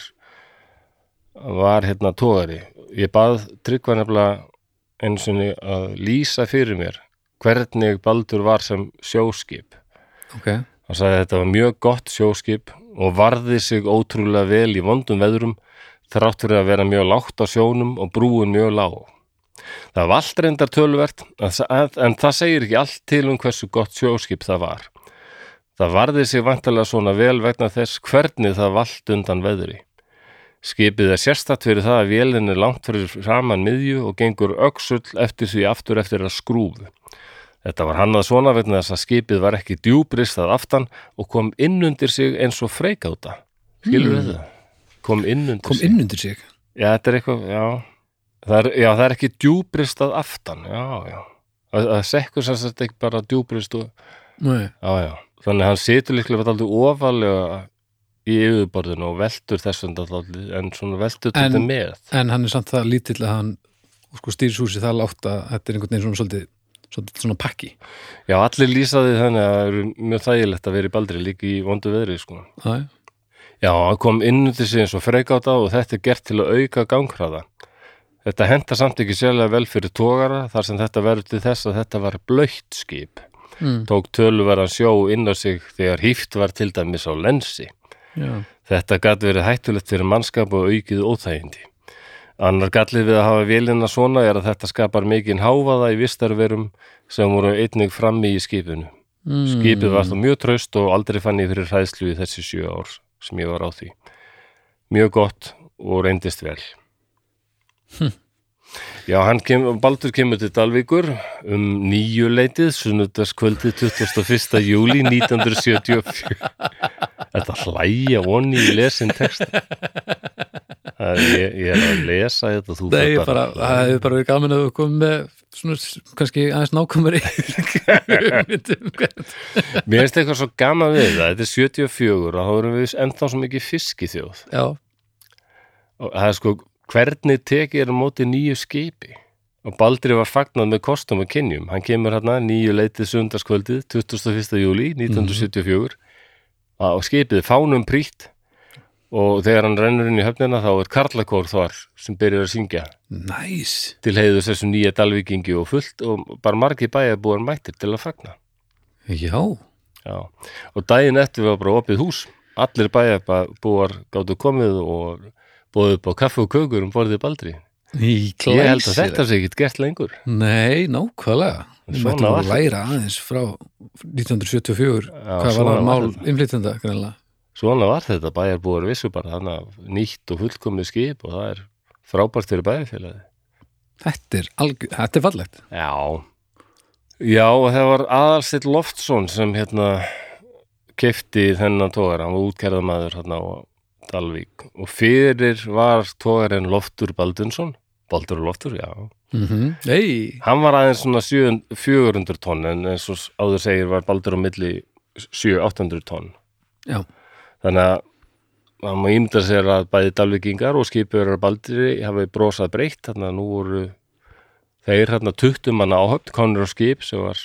var hérna tógari ég bað Tryggva nefnilega einu sinni að lýsa fyrir mér hvernig Baldur var sem sjóskip. Ok, hann sagði að þetta var mjög gott sjóskip og varði sig ótrúlega vel í vondum veðrum þrátt fyrir að vera mjög lágt á sjónum og brúin mjög lág. Það var allt reyndar töluvert en það segir ekki allt til um hversu gott sjóskip það var. Það varði sig vantarlega svona vel vegna þess hvernig það vald undan veðri. Skipið er sérstætt fyrir það að vélinn er langt fyrir framan miðju og gengur öxull eftir því aftur eftir að skrúfu. Þetta var hannað svona vegna þess að skipið var ekki djúbrist að aftan og kom inn undir sig eins og freikáta. Skilur Hmm. þetta? Kom inn undir kom sig. inn undir sig Já, þetta er eitthvað, já. Það er, já, það er ekki djúbrist að aftan, já, já. Það, það sekkur sem sagt ekki bara djúbrist og, Nei. já, já. Þannig hann situr líklega aldrei ofalega í yfirborðinu og veltur þessum aldrei, en svona veltur En- þetta með. en hann er samt það lítill að hann sko, stýrishúsi það látt að þetta er einhvern veginn svona svolítið svona pakki Já, allir lýsaði þannig að það eru mjög þægilegt að vera í baldri líka í vondu veðri, sko. Já, hann kom inn sig eins og freikáta og þetta er gert til að auka ganghraða. Þetta henta samt ekki sérlega vel fyrir tógara þar sem þetta verður til þess að þetta var blöytt skip. mm. Tók töluverðan sjó inn á sig þegar hýft var til dæmis á lensi. já. Þetta gat verið hættulegt fyrir mannskap og aukið óþægindi. Annar gallið við að hafa vélina svona er að þetta skapar mikinn háfaða í vistarverum sem voru einnig frammi í skipinu. Mm. Skipið var þá mjög traust og aldrei fann ég fyrir hræðslu í þessi sjö ár sem ég var á því. Mjög gott og reyndist vel. Já, kem, Baldur kemur til Dalvíkur um nýju leitið, sunnudagskvöldið 21. júli 1974. Þetta hlæja vonni í lesin text. Það ég, ég er að lesa þetta, þú ég bara, það hefur bara verið gaman að við komum með svona, kannski aðeins nákvæmari hugmyndum hvern. Mér finnst eitthvað svo gaman við það, þetta er 74 og þá erum við ennþá svo mikið fisk í þjóð. Já, og það er sko hvernig tekið er á móti nýju skipi? Og Baldri var fagnað með kostum og kynjum. Hann kemur hérna nýju leitið sundarskvöldið 21. júli 1974 og skipið fánum prýtt. Og þegar hann rennur inn í höfnina þá er Karlakór þar sem byrjar að syngja. Næs til heiðus þessum nýja dalvíkingi og fullt og bara margir bæjarbúar mættir til að fagna. Já, Já. og daginn eftir var bara opið hús. Allir bæjarbúar gáttu komið og bóðið upp á kaffi og kökur um borðið Baldri. Ég held að þetta sé ekki gert lengur. Nei, nákvæmlega. Við mættum að læra aðeins frá 1974 Já, hvað var það mál innflytjanda greinlega Svona var þetta, bæjarbúar vissu bara að nýtt og fullkomið skip og það er frábært fyrir bæjarfélagi. Þetta er, alg... þetta er fallegt. Já. Já, og það var Aðalstill Loftsson sem hérna kefti þennan tógar, hann var útkerðamaður hérna á Dalvík og fyrir var tógarinn Loftur Baldunsson, Baldur Loftur, já. mm -hmm. Nei, Hann var aðeins svona 700 400 tonn en eins og áður segir var Baldur á milli 700-800 tonn. já, Þannig að það má ímynda sér að bæði dalvíkingar og skipur baldri hafi brosað breytt, þannig að nú voru þeir hérna 20 manna áhöfn, konur á skip sem var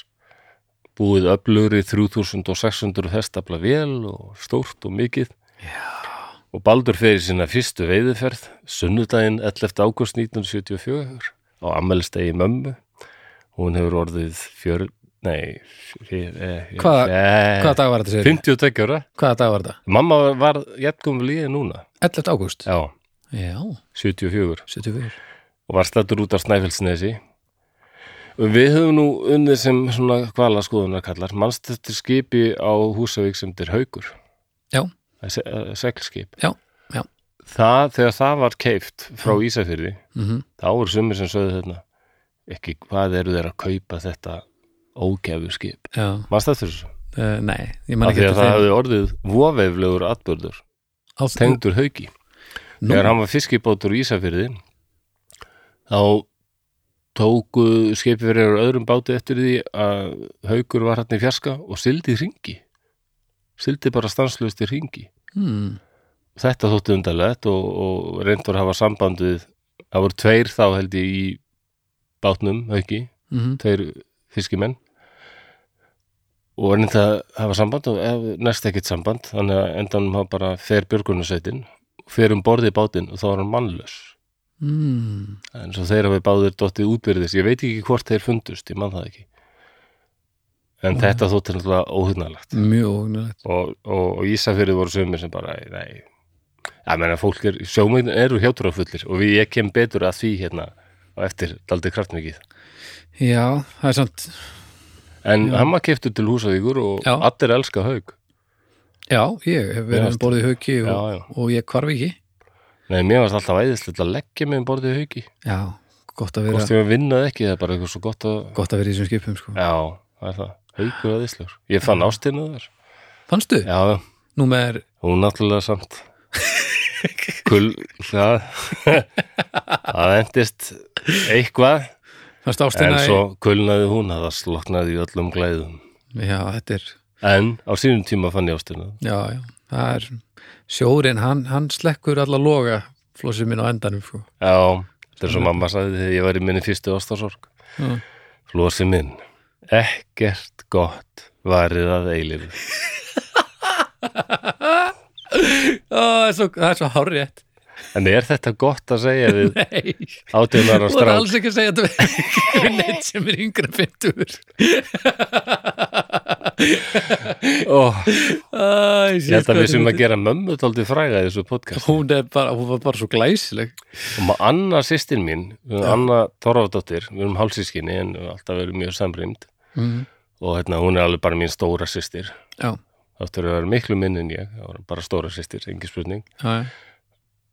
búið öflugri 3600 hestafla vel og stórt og mikið. Já. Og Baldur fyrir sína fyrstu veiðuferð, sunnudaginn 11. ágúst 1974 á ammælstegi mömmu. Hún hefur orðið fjör... Nei, fjör, eh, Hvaða- eh, hvaða dag var þetta sér? 52 ára. Hvaða dag var þetta? Mamma var jættum líði núna. 11. ágúst Já, Já, 74 74 og var stættur út af Snæfellsnesi. Við höfum nú unnið sem svona hvala skoðunar kallar mannst eftir skipi á Húsavík sem þetta er haukur. Já. Það er se- eh, Seglskip. Já, já. Það, þegar það var keift frá Ísafyrði, mm þá voru sumir sem sögðu þarna ekki hvað eru þeir að kaupa þetta ógæfu skip. Mannst eftir þessu? uh, nei, ég man ekki að það hefði orðið voveiflegur atbörður, tengdur hauki. Nú, þegar hann var fiskibátur í Ísafyrði þá tóku skipverjar og öðrum báti eftir því að haukur var hann í fjarska og sildi hringi sildi bara stanslust í hringi. Hmm, þetta þótti undarlegt og, og reynd var að hafa samband við það voru tveir þá held ég í bátnum hauki, mm tveir fiskimenn. Og reynd að hafa samband og ef, næst ekkert samband þannig að endanum hafa bara fer björgunarsveitin fer um borði í bátinn og þá var hann mannlaus. Mm, en svo þeir hafi báðir dottið útbyrðis. Ég veit ekki hvort þeir fundust, ég man það ekki en þetta þótti náttúrulega óhugnalegt mjög óhugnulegt og, og, og Ísafjörði voru sömur sem bara, nei. Ég meina fólk er, sjóminn eru hjátrúafullir og við, ég kem betur að því hérna og eftir daldið kraftmikið. Já, það er samt en var keftur til húsavíkur og Já. allir elska haug já, ég hef verið um borðið hauki og, já, já. og ég kvarf ekki. Nei, mér varst alltaf æðislegt að leggja mig um borðið haugi já, gott að vera hvort ég var vinnað ekki, það er bara eitthvað svo gott að gott að vera í þessum skipum sko. já, það er það, haugur æðislegur ég fann ástina þar. Fannstu? já, já, nú með hún náttúrulega samt kul, það það endist eitthvað fannst en ástina svo kulnaði hún að það sloknaði í öllum glæðum. Já, þetta er en á sínum tíma fann ég ástina. Já, já, það er sjórin, hann, hann slekkur alla loga flossið minn á endanum sko. já, þetta er svo mamma sagði þegar ég var í minni fyrstu ástasorg Já. Flósi minn, ekkert gott varið að eilifu. Það er svo, svo hárrétt En er þetta gott að segja við nei, átjónara þú er strák? alls ekki að segja þetta við neitt sem er yngra 50 Ó, Æ, ég held að við sem að gera mömmu tóldi fræga í þessu podcast. hún er bara, hún var bara svo glæsileg Og ma- Anna sýstin mín, erum Anna Þorvaldóttir, við erum hálsískinni en við höfum alltaf verið mjög samrýmd mm. og hérna, hún er alveg bara mín stóra sýstir. já, Þáttur að vera miklu minn en ég, bara stóra sýstir, engi spurning. já,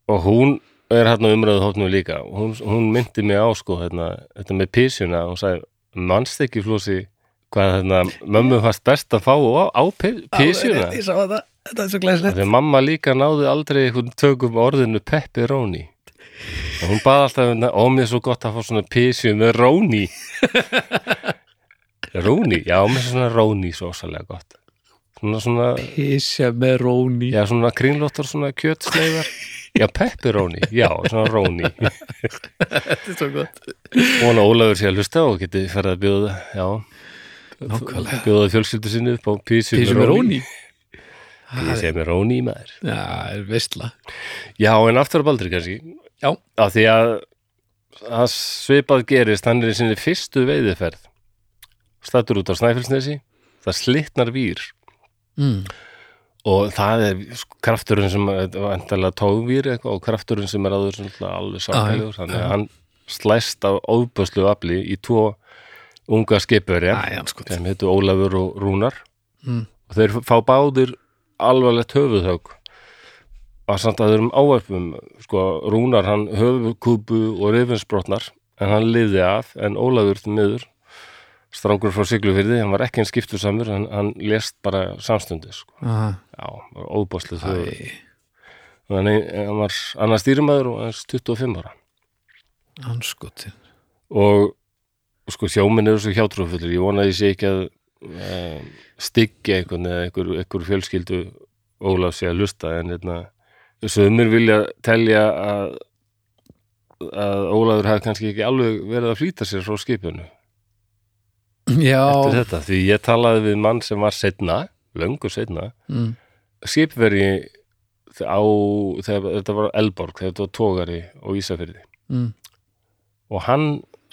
og hún er hérna umræðu hóttnum líka. Og hún, hún myndi mig á sko hérna, þetta með písjuna hún sagði, mannst ekki flósi hvað hérna, mömmu fannst best að fá á, á písjuna þetta, þetta er svo glæsilegt. Þegar mamma líka náði aldrei tökum orðinu pepperoni. Og hún baði alltaf ó mér er svo gott að fá svona písju með róni. Róni, já mér er svona róni svo ósalega gott. Svona svona, Písja með róni. Já svona kringlóttar svona kjötsneifar já pepperoni, já svona róni. Þetta er svo gott. Vona Ólafur sé að hlusta og geti ferð að bjóða, já, Nákvæmlega. bjóða fjölskyldu sinni upp á písu Písja með róni. sé með róni í maður. Já, er veistla Já, en aftur að baldri kannski, Já, af því að það svipað gerist, hann er í sinni fyrstu veiðiferð, stattur út á Snæfellsnesi, það slitnar vír. Mm. Og það er krafturinn sem, tógvír eitthvað og krafturinn sem er svona alveg sákælegur, þannig að hann slæst af óböslu afli í tvo unga skipverja sko. sem heitu Ólafur og Rúnar. Mm. og þeir fá báðir alvarlegt höfuðhögg. Að samt að þeirrum áverfum sko, Rúnar hann höfuðkúpu og rifinsbrotnar en hann liði af en Ólafur miður strákur frá Siglufyrði, hann var ekki einn skiptur samur hann, hann lést bara samstundi sko. Já, Æ, þannig hann var annars stýrimæður og hans 25 ára. Hann skotin og sko sjóminn eru svo hjátrúfullir ég vona að ég sé ekki að um, styggja einhvern eða einhver, einhver fjölskyldu Ólaf sé að lusta en hérna, sömur vilja telja að að Ólafur hafi kannski ekki alveg verið að flýta sér frá skipinu eftir þetta, því ég talaði við mann sem var setna, löngu setna mm. skipveri á, þegar þetta var Elborg, þegar þetta var tógari og Ísafyrði Mm. og hann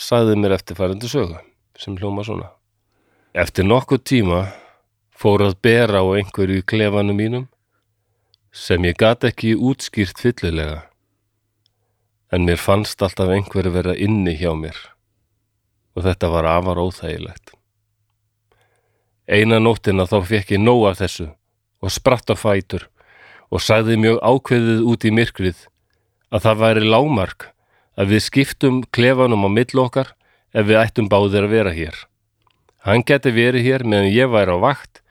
sagði mér eftirfærandi sögu sem hljóma svona. Eftir nokkuð tíma fór að bera á einhverju í klefanum mínum sem ég gat ekki útskýrt fyllilega. En mér fannst alltaf einhverju vera inni hjá mér og þetta var afar óþægilegt. Eina nóttina þá fekk ég nóg af þessu og spratt á fætur og sagði mjög ákveðið út í myrkrið að það væri lámark að við skiptum klefanum á milli okkar ef við ættum báðir að vera hér. Hann geti verið hér meðan ég væri á vakt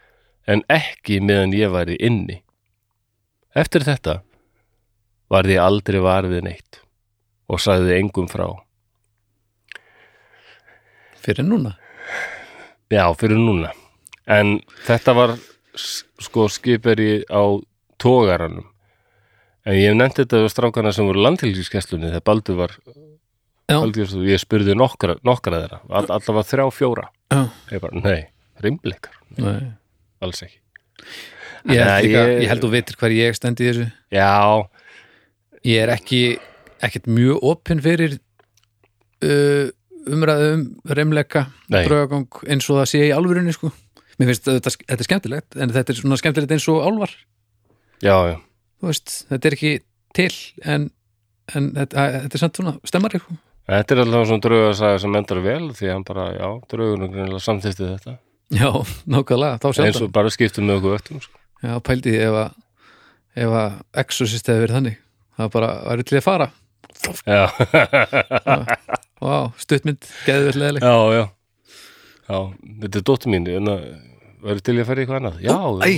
en ekki meðan ég væri inni. Eftir þetta var ég aldrei var við neitt og sagði engum frá. Fyrir núna Já, fyrir núna. En þetta var sko skiperi á tógaranum. En ég hef nefnt þetta við strákana sem voru landhelgiskesslunni þegar Baldur var algjörstu, ég spurði nokkra, nokkra þeirra, all, allavega þrjá fjóra. Ég bara, nei, rimblikar, nei alls ekki. Ég Nei, líka, ég- ég held þú veitir hver ég stendi þessu Já, Ég er ekki ekkert mjög opinn fyrir uh, umræðu um reymleika Nei. draugagang eins og það sé í alvörunni sko. Mér finnst þetta, þetta er skemmtilegt en þetta er svona skemmtilegt eins og álvar já, já, veist, þetta er ekki til en, en þetta, þetta er samt svona stemmar eitthvað þetta er alltaf svona draugasaga sem endar vel því hann bara, já, draugunum samþýtti þetta. Já, nákvæmlega, þá eins sjaldan og bara skiptum með okkur vöktum sko. já, pældi ef að ef að exorcist hefur verið þannig. Það bara væri til að fara. Já, Vá, stuttmynd, geðið leðileg já, já. Já, þetta er dóttir mín en að verður til að fara í eitthvað annað? Já, Æ,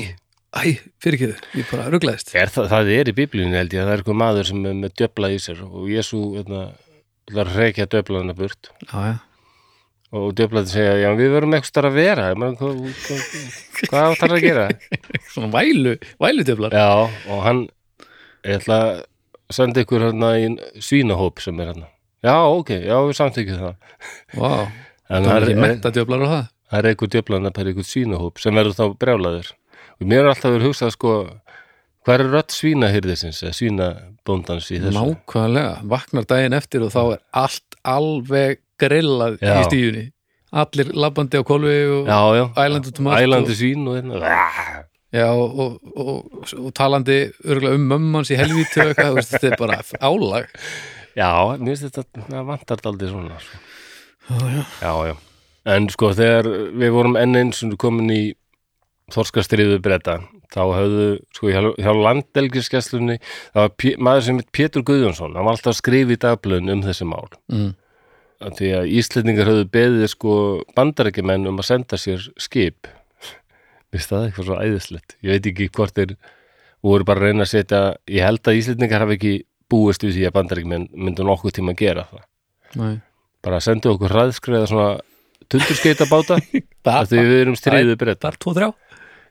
æ, fyrir ekki þau, ég bara rugglaðist Er það, það er í biblíunni held ég að það er eitthvað maður sem er með döfla í sér og Jésu hérna, ætlar að reykja döflaðina burt. Já, já, og döflaðin segja, já við verum eitthvað starf að vera Man, hvað, hvað, hvað áttar að gera? svona vælu, væludjöflar. Já, og hann ég ætla að senda ykkur hérna í svínahóp sem er hérna já, ok, já við samþykjum það. Vá, en það er ekki mentadjöflar og það? Það er eitthvað döflaðina per eitthvað svínahóp sem verður þá brjálaður. Og mér er alltaf verið hugsað sko hvað er rödd svínahyrðisins svínabóndans í þessu? Nákvæmlega, vaknar daginn eftir og þá er allt alveg grillað Já. í stíðunni Allir labbandi á kolvi og ælandi tomat ælandi svín og hérna. Og, já, og, og, og, og talandi örgulega um mömmans í helvítu eitthvað, þetta er bara álag Já, mér finnst þetta, það vantar þetta aldrei svona sko. Já, já, Já, já. En sko, þegar við vorum enn eins og komin í þorskastriðu breyta þá höfðu, sko, hjá, hjá landelgiskesslunni það var maður sem heit Pétur Guðjónsson hann var alltaf að skrifa í dagblöðin um þessi mál. Mm. Því að Íslendingar höfðu beðið sko bandarækjumenn um að senda sér skip. Vist það eitthvað svo æðislegt? Ég veit ekki hvort þeir voru bara að reyna að setja ég held að Íslendingar hafi ekki búist við því að bandarækjumenn myndu nokkuð tíma að gera það. Nei. bara sendu okkur hraðskreiða svona tundurskeita báta af því við erum tvo, þrjá?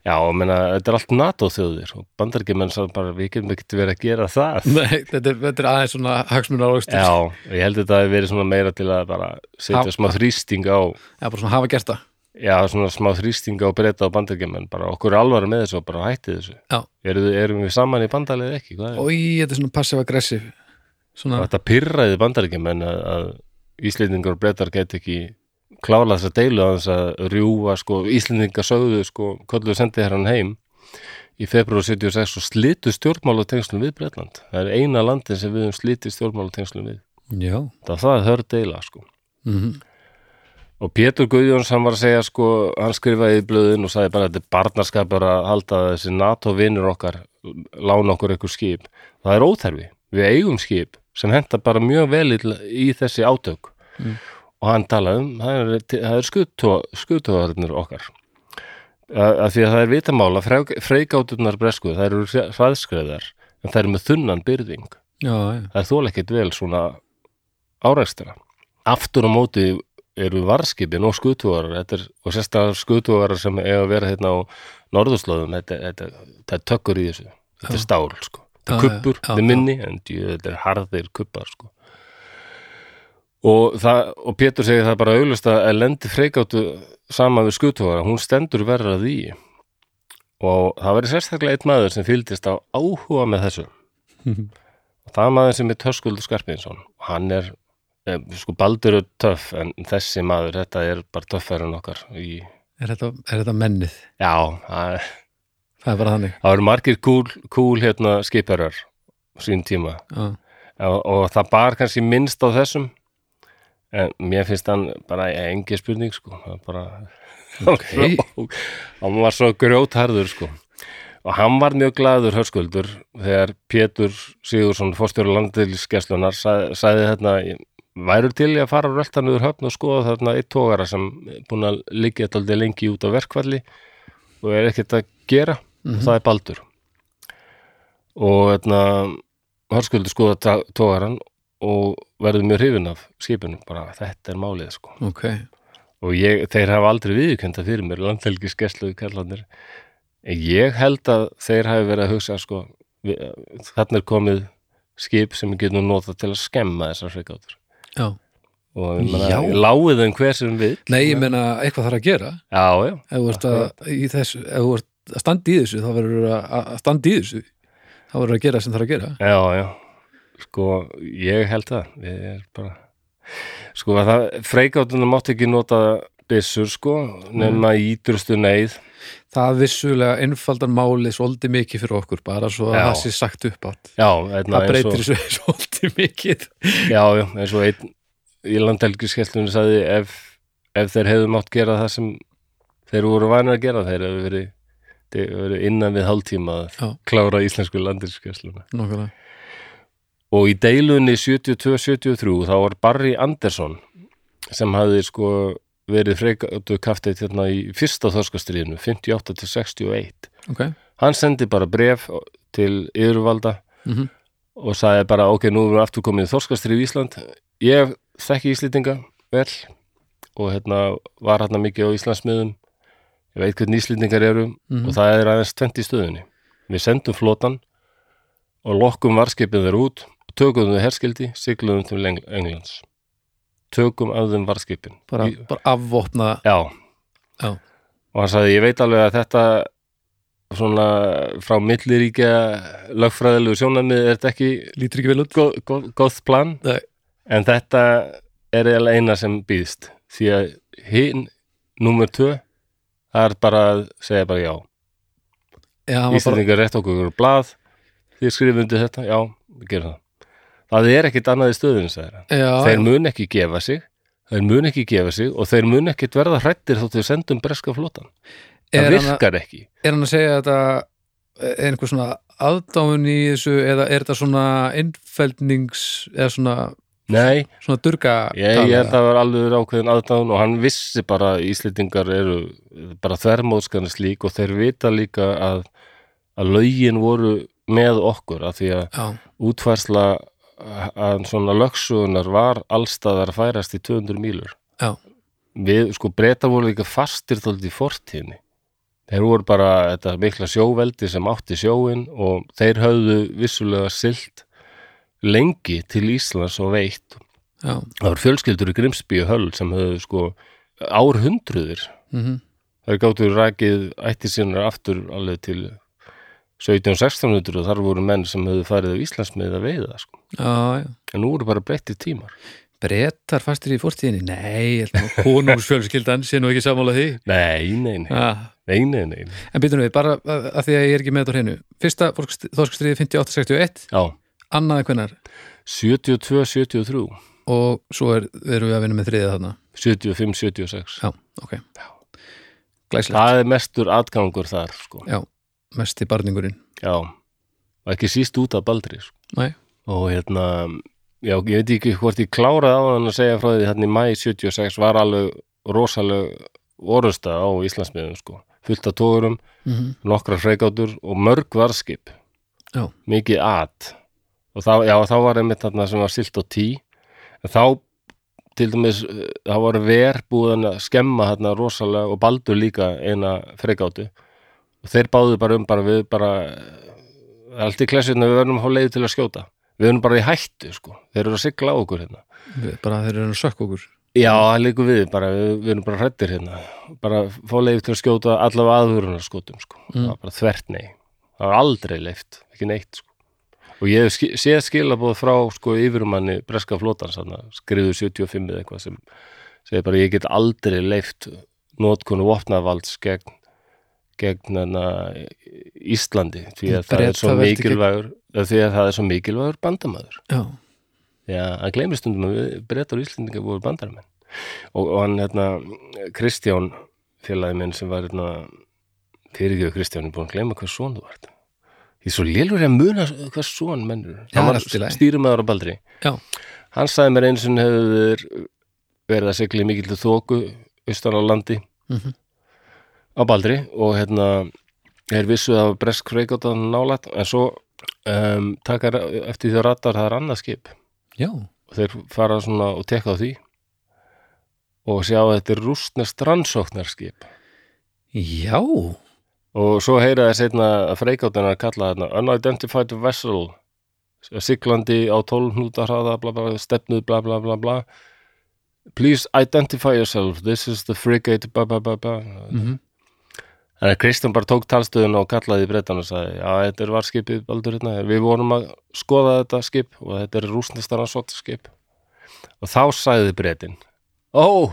Já, menna, þetta er allt NATO þjóðir og bandarækjumenn sá bara, við getum ekkert verið að gera það. Nei, þetta er, þetta er aðeins svona hagsmunar ágstur já, ég held að þetta hafi verið svona meira til að bara setja Ha- smá þrýsting á Já, bara svona hafa gert það já, svona smá þrýsting á breyta og bandarækjumenn bara okkur er alvara með þessu og bara hætti þessu Já. erum, erum við saman í bandalið ekki, hvað er Ói, þetta er svona passive-aggressive Svona, þetta pyrraði bandarækjumenn að, að Íslendingar og breytar get ekki klála þess að deilu að þess að rjúa sko, Íslendingar sögðu sko, kolluðu sendið hér hann heim í februar 76 og slitu stjórnmálatengslum við Bretland. Það er eina landin sem við höfum slitið stjórnmálatengslum við. já Það, það er hörð deila sko. mm Og Pétur Guðjóns hann var að segja sko, hann skrifaði í blöðin og sagði bara að þetta er barnaskapur að halda þessi NATO-vinnur okkar lána okkur eitthvað skip. Það er óþærfi. Við eigum skip sem henta bara mjög vel í, þessi átök. Mm. Og hann talaði um, það er, er skutóðarinnir okkar. Að, að því að það er vitamála, freigáturnar bresku, það eru hraðskreðar, en það eru með þunnan byrðing Já, það er þóla ekkert vel svona árekstra. Aftur á móti eru varskipin og er, og sérstaklega skutuvarar sem eiga að vera hérna á norðurslóðum þetta, þetta, þetta er tökkur í þessu. Þetta er stál sko, þetta er kuppur þetta er minni, en þetta er harðir kuppar sko. Og, það, og Pétur segir það bara auglust að lendi freikáttu saman við skutuvara, hún stendur verra því. Og það verið sérstaklega einn maður sem fylgdist á áhuga með þessu. Og það er maður sem er Törskuldur Skarpinsson og hann er, sko Baldur er töff en þessi maður, þetta er bara töffar en okkar í, er þetta, er þetta mennið? já, er Það er bara þannig. Það eru margir kúl, kúl hérna skiparar sín tíma. Já, og, og það bar kannski minnst á þessum en mér finnst hann bara engi spurning sko. Bara Ok. hann var svo grjótharður sko. Og hann var mjög glaður hörskuldur þegar Pétur Sigursson fórstjóru landilskeslunar sagði, sagði hérna værur til í að fara röltanuður höfn og skoða þarna eitt tógara sem búin að liggja þetta lengi út á verkvalli og er ekkert að gera. Og það er Baldur. Og hérna hörskuldur skoða tógaran og verður mjög hrifin af skipinu. Bara þetta er málið sko. Ok. Og ég, þeir hafa aldrei viðkenda fyrir mér landhelgiskeslu kallanir en ég held að þeir hafi verið að hugsa sko, við, þarna er komið skip sem við getum notað til að skemma þessar freikátur Já, og ég meina, láið þeim hver sem við nei, ég meina eitthvað þarf að gera. Já, já, ef þú ert að, í þessu, ef þú ert að standa í þessu þá verður að, að standa í þessu. Þá verður að gera sem þarf að gera. Já, já. Sko, ég held það. Við er bara sko, að það freikátunum mátti ekki nota byssur sko nema í ídrustu neyð það vissulega einfaldan máli svolítið mikið fyrir okkur bara svo að Já. það sé sagt upp átt já, einna, það breytir þessu svolítið mikið já, já, eins og einn í landhelgiskesslunni sagði ef, ef þeir hefðu mátt gera það sem þeir voru vanir að gera þeir hefðu verið, verið innan við hálftíma að Já. klára íslensku landhelgiskessluna Nákvæmlega. og í deilunni 72-73 þá var Barry Anderson sem hafði sko verið freikatu kaftið hérna í fyrsta þorskastriðinu 58 til 61 ok, hann sendi bara bref til yfirvalda Mhm. og sagði bara ok, nú erum við aftur komið í þorskastrið í Ísland. Ég þekki Íslendinga vel og hérna var hérna mikið á Íslandsmiðum. Ég veit hvernig Íslendingar eru Mhm. og það er aðeins tvent í stöðunni. Við sendum flotan og lokkum varskipið þeir út og tökum þau herskildi, sigluðum til Eng Englands tökum af þeim varskipin bara, bara afvopna Já. Já. Og hann sagði, ég veit alveg að þetta svona frá milliríkja lögfræðilegu sjónamið er þetta ekki lítur ekki vel út. góð, góð, góð plan. Nei. en þetta er eiginlega eina sem býðst. Því að hinn, númer tvö það er bara að segja bara já. Já, var bara, Íslandingar rétt okkur úr blað. Því skrifum undir þetta, já, við gerum það það er ekkit annað í stöðun þeir mun ekki gefa sig þeir mun ekki gefa sig og þeir mun ekki verða hrættir þótt við sendum breska flotan það er, virkar ekki. er hann að segja að þetta er einhver svona aðdáun í þessu eða er þetta svona innfældnings eða svona, nei, svona durga ég, ég held að það var alveg ákveðin aðdáðun og hann vissi bara að Íslendingar eru bara þvermóðskan slík og þeir vita líka að, að lögin voru með okkur af því að já, útfærsla að svona lögsugunar var allstaðar að færast í 200 mílur. Já, við, sko, breyta voru líka fastir þóldið í fortíðinni. Þeir voru bara þetta mikla sjóveldi sem átti sjóin og þeir höfðu vissulega silt lengi til Íslands og veitt. Já. Það voru fjölskyldur í Grimsby og Höll sem höfðu sko árhundruðir mm þeir gáttu rækið ætti sínar aftur alveg til 17-1600 og þar voru menn sem höfðu farið á Íslandsmið að veiða sko. já, já. En nú voru bara breyttið tímar. Brettar fastir í fortíðinni? Nei, konungsfjölskyldan sé nú ekki sammála því. Nei, nei, nei, ah. nei, nei, nei. En býtum við, bara að að því að ég er ekki með þetta á hreinu. Fyrsta þorskastriði 58-61 já, Annaði hvenær? 72-73 og svo er, erum við að vinna með þriðið þarna. 75-76 Já, ok. Glæslegt, það er mestur atgangur þar sko. já, mesti barningurinn. Já, og ekki síst út af Baldri sko. Og hérna já, ég veit ekki hvort ég kláraði á hann að segja frá því hérna í mæ 76 var alveg rosaleg orusta á Íslandsmiðum sko. fullt af tógurum, mm nokkra freikátur og mörg varskip Já. mikið at. Og þá, já, þá var einmitt þarna sem var silt á tí. En þá til dæmis, eh, þá var ver búin að skemma þarna rosalega og baldur líka eina freikátu og þeir báðu bara um bara við bara eh, allt í klessinu við verðum fá leið til að skjóta. Við verðum bara í hættu sko. Þeir eru að sigla á okkur hérna. Við, bara þeir eru að sökka okkur. Já, það líku við, bara, við, við erum bara hrættir hérna. Bara fá leið til að skjóta allavega aðvörunar skotum sko það var bara þvert nei, það var aldrei leift ekki neitt sko. Og ég hef séð skilabóð frá sko yfirumanni breska flótans skriðu 75 eða eitthvað sem segir bara ég get aldrei leift notkonu vopnavalds gegn gegn hana Íslandi því að það er því að það er svo mikilvægur Já, að gleymir stundum að breytar og Íslendingar voru bandarmenn og, og hann hérna Kristján félagi minn sem var hérna fyrirgjöðu Kristján er búin að gleyma hvað svon þú vart því svo lélur ég að muna hvað svon mennur Já, hann var stýrumæður á Baldri. Já, hann sagði mér eins og hefur verið að segla í mikill til þóku austan á landi? Mhm. Á Baldri og hérna er vissu að bresk freikátan nálætt en svo um, taka eftir því að ratar það er annað skip. Já. Og þeir fara svona og tekka á því og sjá að þetta er rústnest rannsóknarskip. Já, og svo heyra þeir setna að freikáttina kalla þarna unidentified vessel siglandi á 12 hnúta hraða bla, bla, stefnuð bla bla bla bla. Please identify yourself. This is the frigate bla bla bla bla. Mm Þannig að Kristján bara tók talstöðun og kallaði í brettan og sagði, já, þetta er varskipið baldur hérna, við vorum að skoða þetta skip og þetta er rúsnestara skip og þá sagði brettin, oh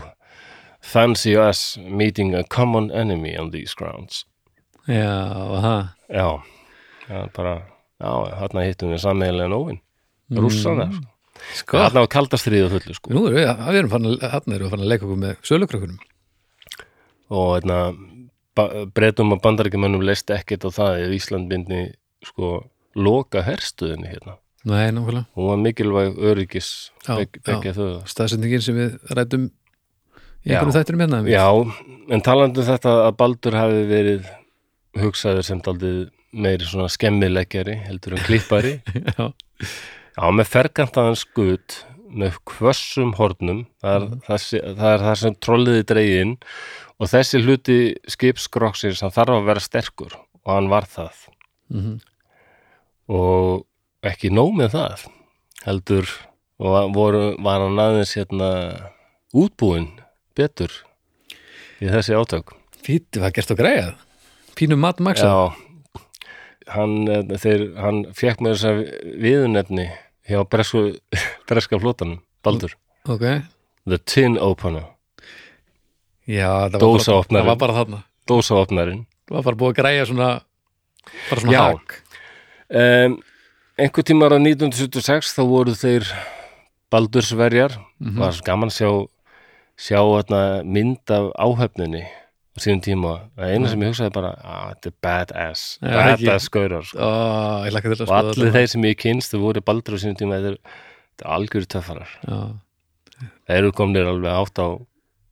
fancy us meeting a common enemy on these grounds. Já, það? Já, já bara já, þarna hittum við sammeðilega nóvin rússana sko. Sko, þarna var kaldastriðið fullu sko. nú erum við, við erum fann að, þarna erum við fann að leika okkur með sölukrökkunum. Og hérna, breytum og bandarækjumennum leist ekkert á það ef Ísland myndi sko loka herstuðinni hérna. Nei, nákvæmlega, hún var mikilvæg öryggis begge þau staðsendingin sem við rætum í Já. einhverjum þættinum hérna já, en talandi um þetta að Baldur hafi verið hugsaður sem daldið meiri svona skemmileggjari heldur en klippari. Já, Já, með ferkantaðan skut með hvössum hornum það er, þessi, það, er það sem trolliði dregin og þessi hluti skipskrokksins hann þarf að vera sterkur og hann var það. Mhm, og ekki nóg með það heldur voru, var hann aðeins hérna útbúinn betur í þessi átök. Fýtti, það gert að greiða Pínum matmaksa Já, hann, eh, þeir, hann fekk með þess að viðunefni hjá bresku, breska flótanum, Baldur. Ok, The Tin Opener, já, það var, var bara þarna. Dósaopnarinn Það var bara búið að græja svona bara svona Já. hak um, einhver tímar á 1976 þá voru þeir Baldursverjar. Mhm. var svo gaman að sjá sjá hérna, mynd af áhöfninni á síðan tíma, það eina sem ég hugsaði bara ah, þetta er badass, badass skaurar sko. Að og allir þeir sem ég kynst þau voru Baldur á síðan tíma þetta er, þetta er algjör töffarar. Þeir eru komnir alveg átt á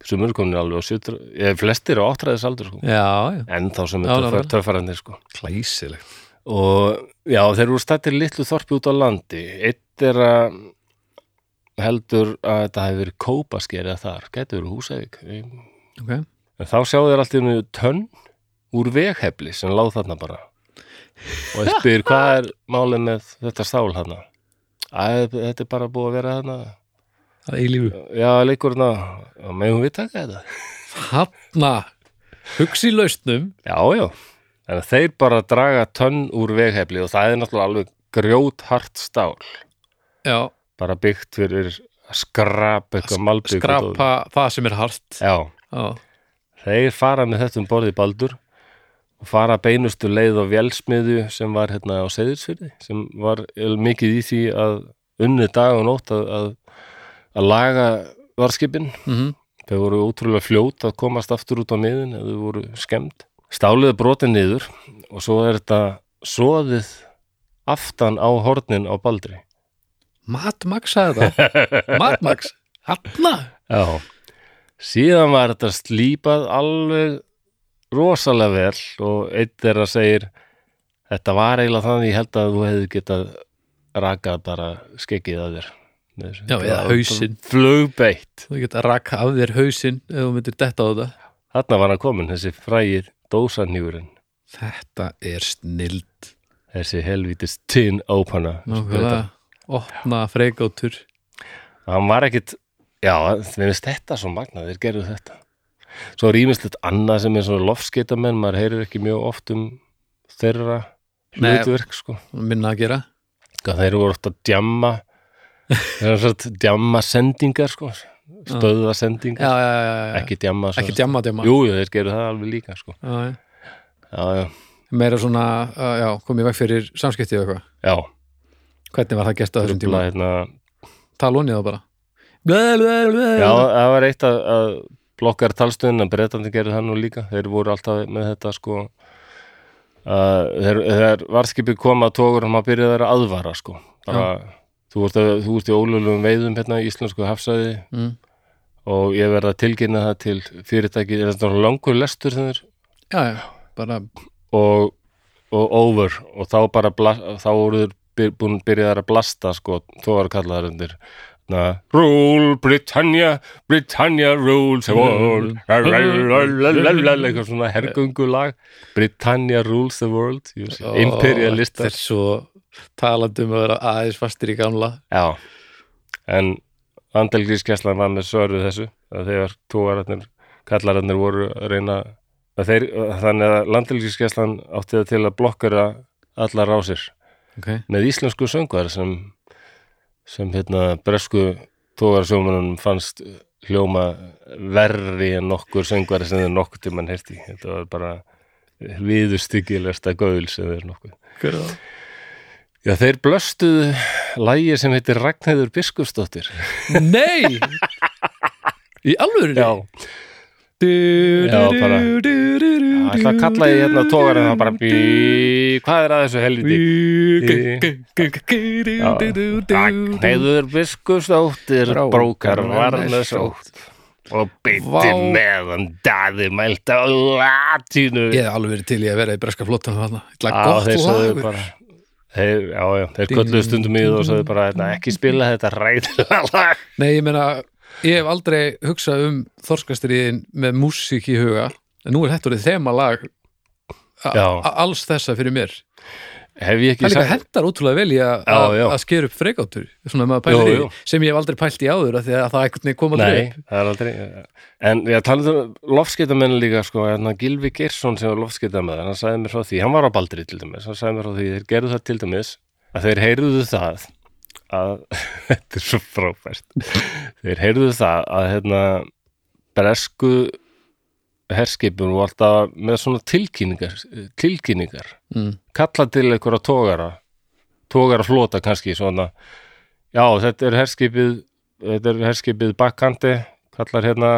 sumur eru komnir alveg á sjötur eða flestir á áttræðis aldur sko. já, já, en þá sem er töffar, nákvæmlega. töffararnir sko. klæsilegt og já, þeir eru stættir litlu þorpi út á landi. Eitt er að heldur að þetta hefur verið kópaskerið þar, getur verið húsæðik en Ok, þá sjá þeir allt í hennu tönn úr veghefli sem láð þarna bara. Og ég spyr hvað er málið með þetta stál þarna? Að þetta er bara búið að vera þarna það er í lífu já, leikur þarna, já, megum við taka þetta? Hanna, hugsi lausnum. Já, já, en þeir bara draga tönn úr veghefli og það er náttúrulega alveg grjóthart stál. Já, bara byggt fyrir að skrapa eitthvað malbygg skrapa það sem er hart. Já, Já, þeir fara með þetta um borði baldur og fara beinustu leið á vélsmiðju sem var hérna á Seyðisfyrði sem var mikið í því að unnið dag og nótt að, að, að laga varskipin mhm, þau voru ótrúlega fljót að komast aftur út á miðin eða þau voru skemmt stáliðu brotin niður og svo er þetta soðið aftan á hornin á baldri. Matmax sagði þetta Matmax, hanna Já, síðan var þetta slípað alveg rosalega vel og einn þeirra segir þetta var eiginlega þannig ég held að þú hefði getað rakað bara skeggið að þér Með þessu. Já, eða hausinn. Flugbeitt. Þú geta rakka af þér hausinn ef þú myndir detta á þetta. Þarna var hann komin, þessi frægir dósanýfurinn Þetta er snild. Þessi helvítist tin opener Nákvæmlega, opna freigátur hann var ekkit já, þeir finnst þetta svo magnað, þeir gerðu þetta. Svo er ímislegt annað sem er svona lofskeitamenn, maður heyrir ekki mjög oft um þeirra Nei. hlutverk sko, minna að gera. Þeir eru ofta að djamma þeir eru svona djamma sendingar sko, stöðva sendingar Já, já, já, já. ekki djamma ekki djamma, djamma. Jú, jú, þeir gerðu það alveg líka sko. já, já. já, já, Meira svona, uh, já, komið veg fyrir samskipti og eitthvað? Já, Hvernig var það gert á þessum tíma? hérna, Tala honi þá bara. Já, það var eitt að, að blokkar talstöðin að breytandi gerðu það nú líka. Þeir voru alltaf með þetta sko. Að þeir, þeir varðskipi koma að tókur byrjaði að vera aðvara sko. Bara, þú ert, að, þú ert í ólöflegum veiðum hérna í íslensku hafsæði mm. og ég verð að tilkynna það til fyrirtæki, er þetta langur lestur þeir Já, já, bara og, og over. Og þá bara þá voru þeir byr, búin byrjaðar að blasta sko, tógar kallaðar undir. Na, Rule Britannia Britannia rules the world. Lalalala, eitthvað svona hergöngulag. Britannia rules the world Þetta imperialistar. er svo talandi um að vera aðeins fastir í gamla já, en Andelgrískeslan var með svörðu þessu að þegar tógararnir kallararnir voru að reyna að þeir, þannig að Landelgrískeslan átti það til að blokkara allar rásir okay. með íslensku söngvar sem sem hérna bresku tógarsjómanum fannst hljóma verri en nokkur söngvari sem þeir nokkur tímann heyrti þetta var bara viðustyggilegsta gaul sem þeir nokkuð Hver er það? Já, þeir blöstuðu lægi sem heitir Ragnheiður Biskupsdóttir. Nei! Í alvöru? Já, Já, bara- það ætla að kalla ég hérna tógar en það bara bí, hvað er að þessu helviti? Ragnheiður Biskupsdóttir Brókar brókar var var með með sótt. Og bytti meðan daði mælt á latínu. Ég hef alveg verið til í að vera í breska flottan þarna. Það er Já, gott þeir þeir, já, já, þeir kölluðu stundum í og sögðu bara hérna, ekki spila þetta ræðilega lag. Nei, ég meina, ég hef aldrei hugsað um þorskastriðin með músík í huga en nú er þetta orðið þema lag alls þessa fyrir mér hef ég ekki Það líka sagt hendar ótrúlega vel í að að- að skera upp jú. sem ég hef aldrei pælt í áður því að það ekkert neð koma aldrei En ég talaði um lofskeitamenn líka sko, hérna, Gilvi Geirsson sem var lofskeitamæður hann sagði mér frá því, hann var á Baldri til dæmis hann sagði mér frá því, þeir gerðu það til dæmis að þeir heyrðu það að þetta er svo frábært. Þeir heyrðu það að hérna, bresku herskipun og alltaf með svona tilkynningar tilkynningar. Mm. kalla til einhverja tógara tógara flota kannski svona já þetta er herskipið þetta er herskipið bakkandi kallar hérna.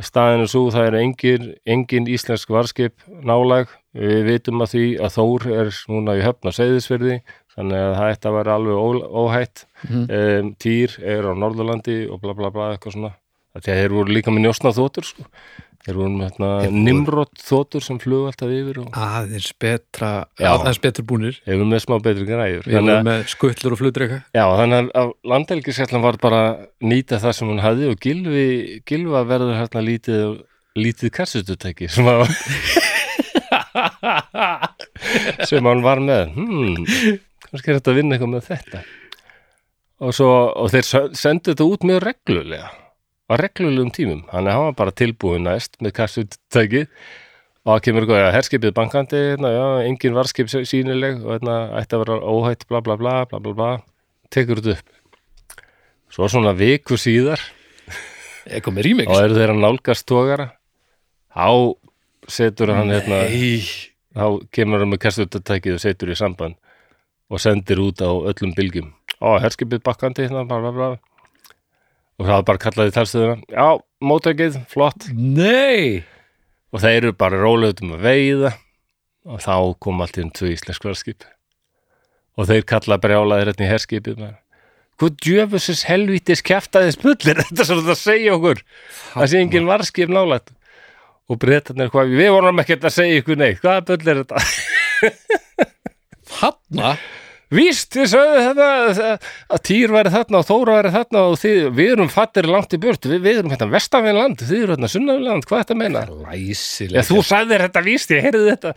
Staðinu svo það er engin, engin íslensk varskip nálæg. Við vitum að því að Þór er núna í höfn á Seyðisverði þannig að það ætti að vera alveg óhætt. Mhm. um, Týr er á Norðurlandi og bla bla bla eitthvað svona þeir voru líka með njósna þóttur sko. þeir voru með hérna, Nimrod þóttur sem flug alltaf yfir og aðeins betra aðeins betur búnir. Hefur með smá betri græður erum að, með skuttlur og flutreika já, þannig að landhelgisætlan var bara nýta það sem hún hafði og Gilvi, Gilva verður hérna lítið, lítið kassututæki sem að sem hann var með. Hmm, kannski er þetta að vinna eitthvað með þetta. Og, svo, og þeir se- sendu þetta út mjög reglulega á reglulegum tímum. Þannig að hann var bara tilbúin næst með kassututæki og það kemur eitthvað, já, herskipið bankandi hérna, já, engin varskip sínileg og hérna, ætti að vera óhætt bla bla bla bla bla bla, tekur þetta upp. Svo svona viku síðar og eru þeir að nálgast tógara þá setur hann hérna, þá kemur hann með kastutækið og setur í samband og sendir út á öllum bylgjum. Ó, herskipið bakkandi hérna, bla bla bla og það bara kallaði talstöðuna. Já, mótækið, flott. Nei. og þeir eru bara rólegum að veiða. Og þá kom allt inn tvö íslensk varskip og þeir kalla brjálaðir hérna í herskipið hvað djöfusis helvítis kjaftaði spullir þetta svona að segja okkur. Það sé engin varskip nálægt. Og breytarnir hvað, við vorum ekkert að segja ykkur neitt, hvaða bull er þetta? Hanna víst, þið sögðu þetta að Týr væri þarna og Þóra væri þarna og þið, við erum fattir langt í burt. Við, við erum hérna vestanvinn land, þið eru hérna sunnavinn land, hvað þetta meina? Læsilega Já, þú sagðir þetta víst, ég heyrði þetta.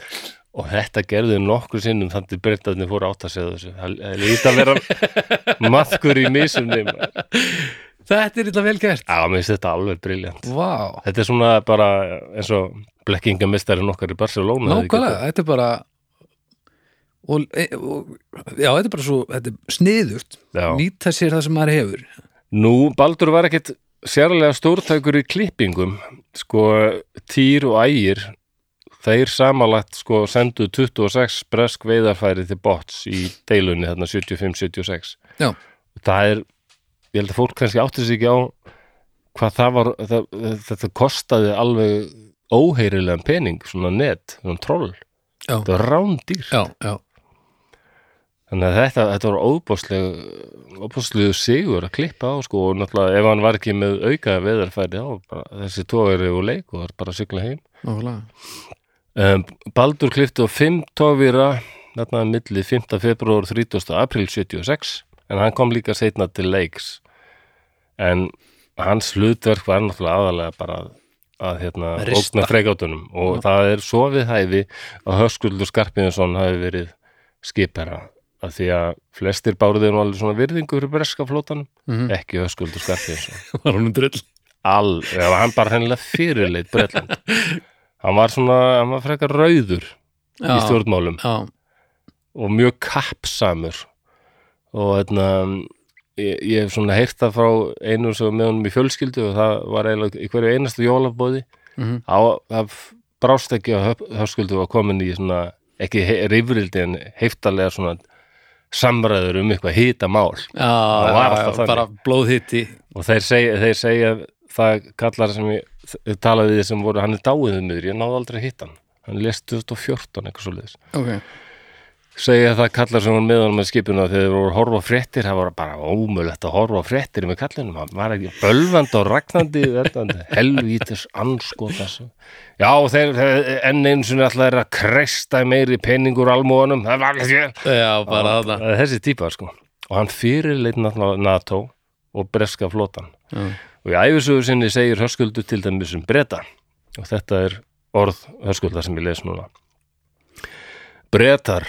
Og þetta gerðu nokkur sinnum þannig breytarnir fóru átt að segja þessu. Það lítið að vera maðkur í misunni Já, Þetta er eitthvað vel gert. Mér finnst þetta alveg briljant Vá, Þetta er svona bara eins og blekkingamistari okkar í Barcelona nákvæmlega, þetta er bara og, e, og já, þetta er bara svo er sniðugt, getað- Já. nýta sér það sem maður hefur. Nú, Baldur var ekkit sérlega stórtækur í klippingum. Sko, Týr og Ægir þeir samanlagt sko sendu 26 bresk veiðarfæri til bots í deilunni þarna 75-76 Já. það er, ég held að fólk kannski átti sig ekki á hvað það var það, þetta kostaði alveg óheyrilegan pening, svona net svona troll, Já. þetta var rándýr Já, já, Þannig að þetta, þetta var óbúsleg óbúslegu sigur að klippa á sko og náttúrulega ef hann var ekki með auka veðarfæri á bara, þessi tógari og leik og það er bara að sigla heim. Um, Baldur klippti á 5 tógvira þarna milli 5. februar 30. april 76 en hann kom líka setna til leiks en hans hlutverk var náttúrulega aðalega bara að, hérna, Rista. ógna freigátunum og það er svo við hæfi að Höskuldur Skarpinsson hafi verið skipherra að því að flestir báruðir nú alveg svona virðingu fyrir breska flótanum, Mhm. ekki Höskuldur Skarpinsson Var hún drull? All, eða hann bara hennilega fyrirleit Bretland? Hann var svona, hann var frekar rauður í Já, stjórnmálum. Já, og mjög kappsamur. Og hérna ég, ég hef svona heyrt það frá einu sem var með honum í fjölskyldu og það var eiginlega í hverju einastu jólabóði Mhm. á, það brást ekki að höfskyldu var komin í svona ekki rifrildi en heiftarlega svona samræður um eitthvað hita mál Já, Það var já, alltaf já, þannig. bara blóðhitti og þeir segja, þeir segja það kallar sem ég talaði þið sem voru, hann er dáið um miður, ég náði aldrei hitta hann. Lést 2014 eitthvað svo liðis Segja það kallar sem var með honum með skipuna þegar þeir voru að horfa fréttir það var bara ómögulegt að horfa fréttir með kallinum, hann var ekki bölvandi og ragnandi helvítis anskot þessu. Já þeir, þeir enn einu sinni alltaf er að kresta meiri penningur almóðanum það var Það er þessi típa sko. Og hann fyrirleit náttúrulega NATO og breska flotan Já. og í æfisugur sinni segir hörskuldu til dæmis um breyta og þetta er orð hörskulda sem ég les núna Bretar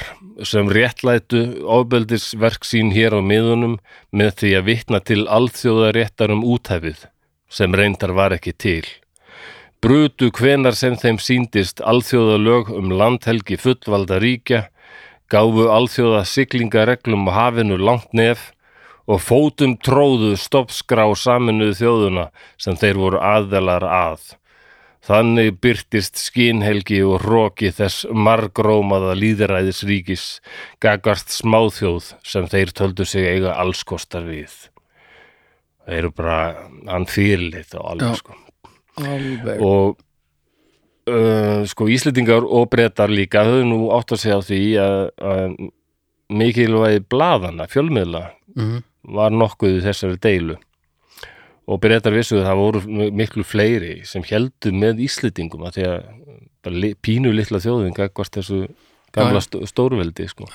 sem réttlætu ofbeldisverk sín hér á miðunum með því að vitna til alþjóðaréttar um úthæfið sem reyndar var ekki til. Brutu hvenar sem þeim síndist alþjóða lög um landhelgi fullvalda ríkja, gáfu alþjóða siglingareglum á hafinu langt nef og fótum tróðu stoppskrá saminuðu þjóðuna sem þeir voru aðdelar að. Þannig byrtist skínhelgi og hróki þess margrómaða líðræðisríkis gagvart smáþjóð sem þeir töldu sig eiga allskostar við. Þeir eru bara hann fyrirlit og alveg sko. Alveg Og uh, sko Íslendingar og brettar líka höfðu nú átt að segja á því að, að mikilvægi blaðana, fjölmiðla Mhm. var nokkuð í þessari deilu og breytar vissu að það voru miklu fleiri sem heldu með Íslendingum að því að bara pínu litla þjóðin gagvart þessu gamla stó, stórveldi sko.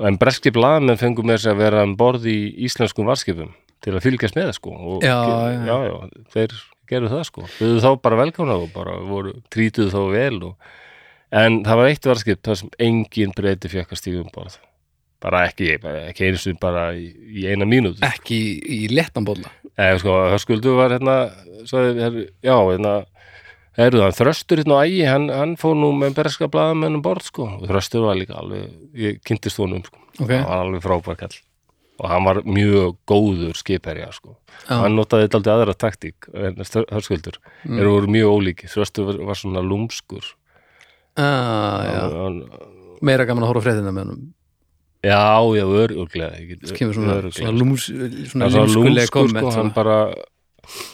En breski blaðmenn fengu með þess að vera um borð í íslenskum varskipum til að fylgjast með það sko. og Já, ge- já. já, þeir gerðu það sko. þau þá bara velkána og bara voru trítuð þá vel og, en það var eitt varskip þar sem engin breyti fekk að stíga um borð bara ekki, ekki einu sinni bara í, í eina mínúti Ekki í, í léttanbólla Eða sko, hörskuldu var hérna, sagði, her, já, hérna, hann, Þröstur hérna á ægi, hann, hann fór nú með berska blaðamennum borð, sko, og Þröstur var líka alveg, ég kynntist honum, sko, Ok, hann var alveg frábær kall, og hann var mjög góður skipherja, sko, já, hann notaði þetta aldrei aðra taktík, hörskuldur, mm. eru voru mjög ólíki, Þröstur var, var svona lúmskur, ah, já. hann, Meira gaman að horfa fréttina með honum já, já, öruglega, get- Kemur svona, svona, lúms, svona Það var límskulega lúmskur, komment sko, hann bara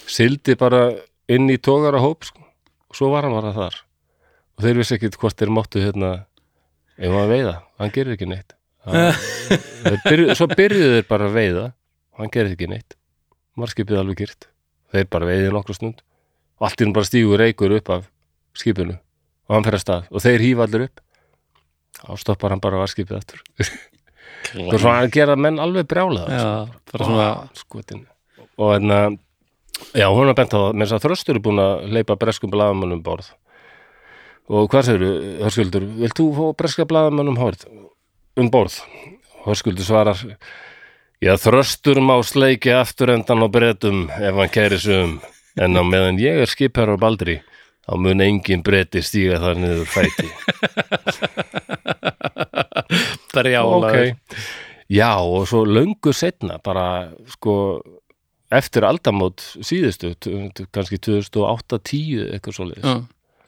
sildi bara inn í tógara hóp sko. og svo var hann bara þar. Og þeir vissi ekkit hvort þeir máttu hérna ef hann veiða, hann gerir ekki neitt. Hann, byrju, svo byrjuðu þeir bara að veiða. Og hann gerir ekki neitt. Marskipið alveg gyrt þeir bara veiði nokkra stund. Og allt í hann bara stígur reykur upp af skipinu. Og hann fer að stað. Og þeir hýfa allir upp. Þá stoppar hann bara varskipið aftur og svo hann gera menn alveg brjálega Já, bara svona skotin. Og hérna já, hún er bent á það, með þess að þröstur er búin að leipa breskum blaðamönnum borð. Og hvað segirðu, Hörskuldur vilt þú fá breska blaðamönnum hórð um borð? Hörskuldur svarar já, þröstur má sleiki aftur endan á bretum ef hann kæri sig um en á meðan ég er skipherra á Baldri þá mun engin breti stíga þar niður fæti. Brjála ok. Já og svo löngu setna bara sko eftir aldamót síðustu kannski 2008-10 eitthvað svo Já,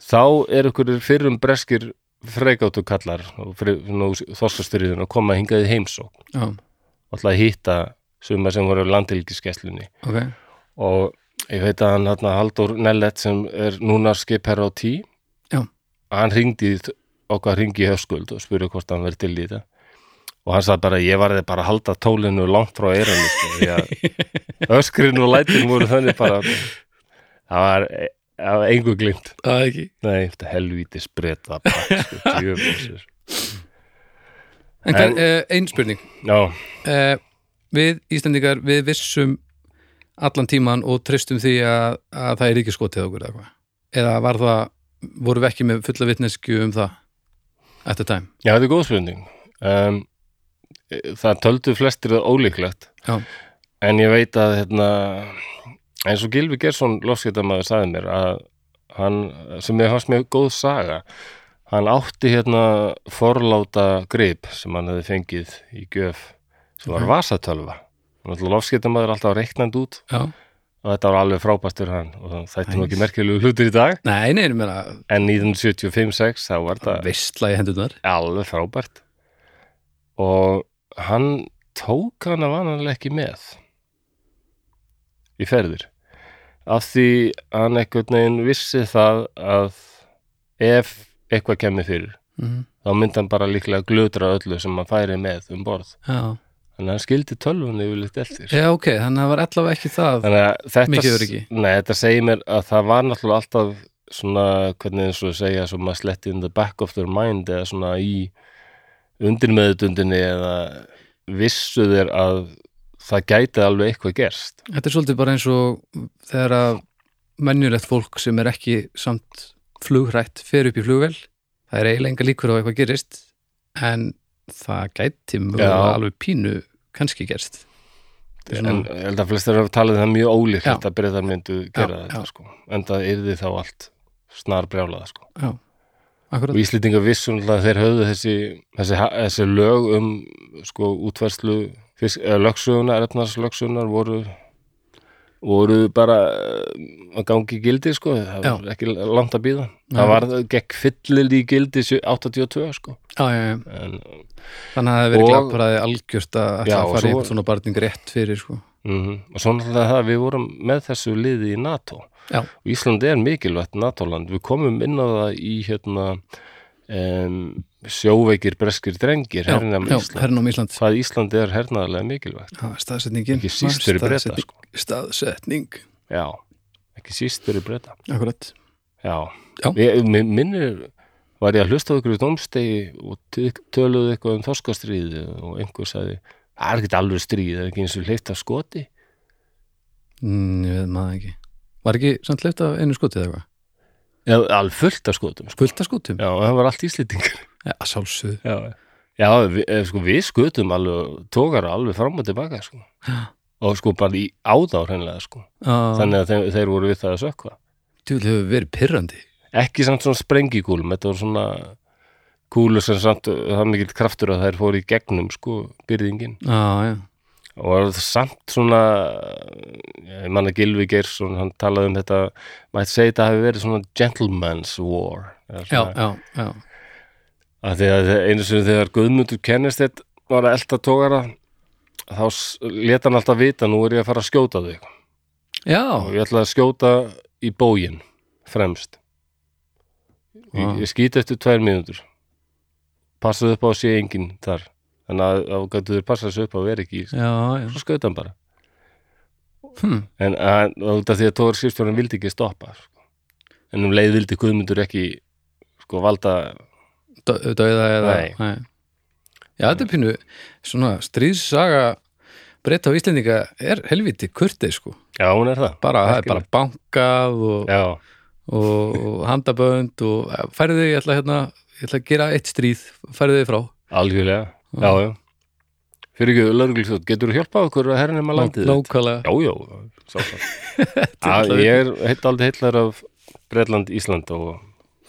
þá er ykkur fyrrum breskir freigáttu kallar og þorskastyrðin að koma hingað í heimsók já, alltaf að hitta suma sem voru landhelgiskesslunni ok. Og ég veit að hann hérna, Haldur Nellet sem er núna skipherra á tí Já. hann ringdi okkar ringi í höfskuld og spurði hvort hann verið til í þetta. Og hann sagði bara ég varði bara að halda tólinu langt frá eyranu sko, að öskrin og lætin voru þannig bara það var, það var engu glimt Það ekki. Nei, þetta helvíti spreta bara, sko, djöfisir. En En- uh, ein spurning. Já, uh, Við Íslendingar, við vissum allan tíman og treystum því að, að það er ekki skotið okkur eða Eða var það, vorum við ekki með fulla vitnesku um það at the time? Já, þetta er góð spurning. Um, það töldu flestir það ólíklegt. Já, En ég veit að hérna, eins og Gilvi Gersson lofskeitamæður sagði mér að hann, sem ég hans mjög góð saga hann átti hérna forláta grip sem hann hefði fengið í gjöf sem var vasatölva lofskiptamaður alltaf reiknand út. Já, og þetta var alveg frábært fyrir hann og það Nice. ekki merkjulegu hlutir í dag. Nei, nei, meina en 1975-6 þá var þetta alveg frábært. Og hann tók hana vanalega ekki með í ferðir. Af því hann einhvern veginn vissi það að ef eitthvað kemur fyrir mm, þá myndi hann bara líklega glötra öllu sem hann færi með um borð. Já. Þannig að hann skildi tölvunni yfirleitt eftir. Já, ok, þannig að það var allavega ekki það Mikið öryggi. nei, þetta segir mér að það var náttúrulega alltaf svona, hvernig eins og segja svo maður sletti in the back of their mind eða svona í undirmeðutundinni eða vissu þér að það gæti alveg eitthvað gerst. Þetta er svolítið bara eins og þegar að menjulegt fólk sem er ekki samt flugrætt fer upp í flugvel það er eiginlega líkur á að eitthvað gerist en það gæti Já. alveg pínu kannski gerst er en svona- ég held að flestir hafa talið það mjög ólíkt að breyðar myndu gera Já, þetta já. sko. en það yrði þá allt snar brjálaða sko. og Íslendingar vissum að þeir höfðu þessi, þessi, þessi lög um sko útverslu lögsögunar, efnarslögsunar voru voru bara að gangi í gildi sko. Það Já. var ekki langt að býða það var gekk fyllil í gildi sjö- 82 sko. Já, já, já. en, þannig að það verið glapparaði algjört að ætla Já, að og fara í svo- svona barning rétt fyrir sko. mm og svo náttúrulega það við vorum með þessu liði í NATO. Já, og Ísland er mikilvægt NATO-land. Við komum inn á það í hérna um, sjóveikir breskir drengir já, hernam já Ísland. Hernum hvað Ísland er hernaðarlega mikilvægt? Já, staðsetningin. Ekki síst fyrir breyta sko. staðsetning, já, ekki síst fyrir breyta akkurat. Já, Já. Ég, mi- minnir var ég að hlusta á ykkur í dómstegi og töluðu eitthvað um þorskastríði og einhver sagði það er ekki alveg stríð, það er ekki eins og hleyft af skoti. Mm, ég veit maður ekki. Var ekki samt leift af einu skotið eða eitthvað? Alveg fullt af skotum sko. fullt af skotum, já, það var allt íslendingar ja, sjálfsögðu. Já, já. Við, eh, sko, við skutum alveg tókara alveg fram og tilbaka sko. og sko bara í áða hreinlega sko. þannig að þeir, þeir voru við það að sökva að hefur verið pyrrandi ekki samt svona sprengikúlum þetta var svona kúlur sem samt það mikill kraftur að þær fóru í gegnum sko byrðingin já, já, og samt svona ég manna Gilvi Geirsson hann talaði um þetta mætti segja þetta hafi verið svona gentleman's war eða já, svona, já, já. Að því að einu sinni þegar Guðmundur kennist þetta var að elda tókara þá lét hann alltaf vita nú er ég að fara að skjóta þig já, og ég ætla að skjóta í bógin fremst ég, Já. ég skýti eftir tvær mínútur passaðu upp á að sé enginn þar þannig að þá gætu þér passa þessu upp á að vera ekki já, já. svo skauta hann bara Hm. en að, af því að tóður skipstjórn vildi ekki stoppa sko. en um leið vildi Guðmundur ekki sko valda dauða eða Nei. já, þetta er pínu svona stríðssaga breyta á Íslendinga er helviti kurtið sko. Já hún er það. Bara, það er bara bankað og, já, og, og handabönd og færðu þig, ég ætla, hérna, ég ætla að gera eitt stríð færðu þig frá. Algjörlega. Já, já fyrir ekki lögreglistjótt, getur þú hjálpað okkur að hernum að landið þitt? nákvæmlega. Já, já, sátt. Ég er heitt aldrei heitlar af Bretland, Ísland og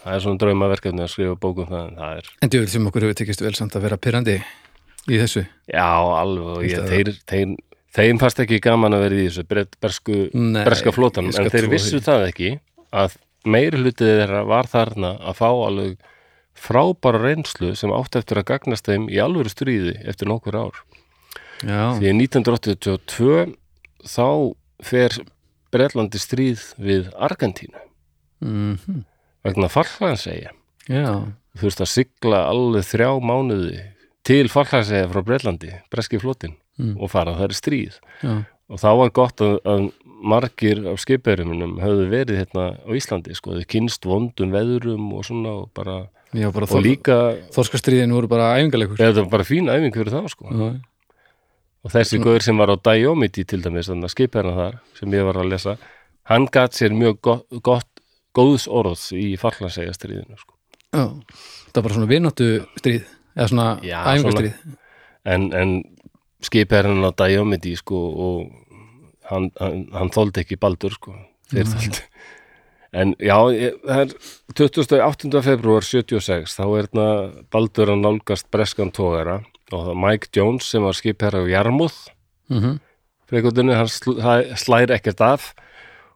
það er svona draumaverkefni að skrifa bókum það en það er, en djúvel sem okkur hefur tekist vel samt að vera pyrrandi í þessu. Já, alveg ég, þeir, þeir, þeim fannst ekki gaman að vera í þessu bersku, Nei, berska flótan ég skal en þeir vissu það ekki að meiri hlutið þeirra var þarna að fá alveg frábæra reynslu sem átti eftir að gagnast þeim í alvöru stríði eftir nokkur ár. Já, Því að 1982 þá fer Bretlandi stríð við Argentínu. Mm vegna fallhansegja. já, Þú veist að sigla alveg þrjá mánuði til fallhansegja frá Bretlandi, breski flotin Mm. og fara það er stríð. já, Og þá var gott að, að margir af skipverjumunum höfðu verið hérna á Íslandi, sko, þau kynst vondum veðurum og svona og bara, já bara og líka, þorskastriðin voru bara æfingarleikur eða bara fín æfing fyrir þá, sko. já, og þessi góður sem var á Diomiti til dæmis, þannig að skipherna þar sem ég var að lesa, hann gat sér mjög gott, gott góðs orðs í fallansegja stríðinu sko. já, það var svona vináttu stríð eða svona Já, æfingarstríð en, en skiphernan á Diomiti sko, og hann, hann, hann þóldi ekki baldur sko, þeir þóldi en já, það er 28. februar 76 þá er þarna baldur að nálgast breskan tógara og það Mike Jones sem var skipherra á Jarmuth mm freikóttunni, hann sl slær ekkert af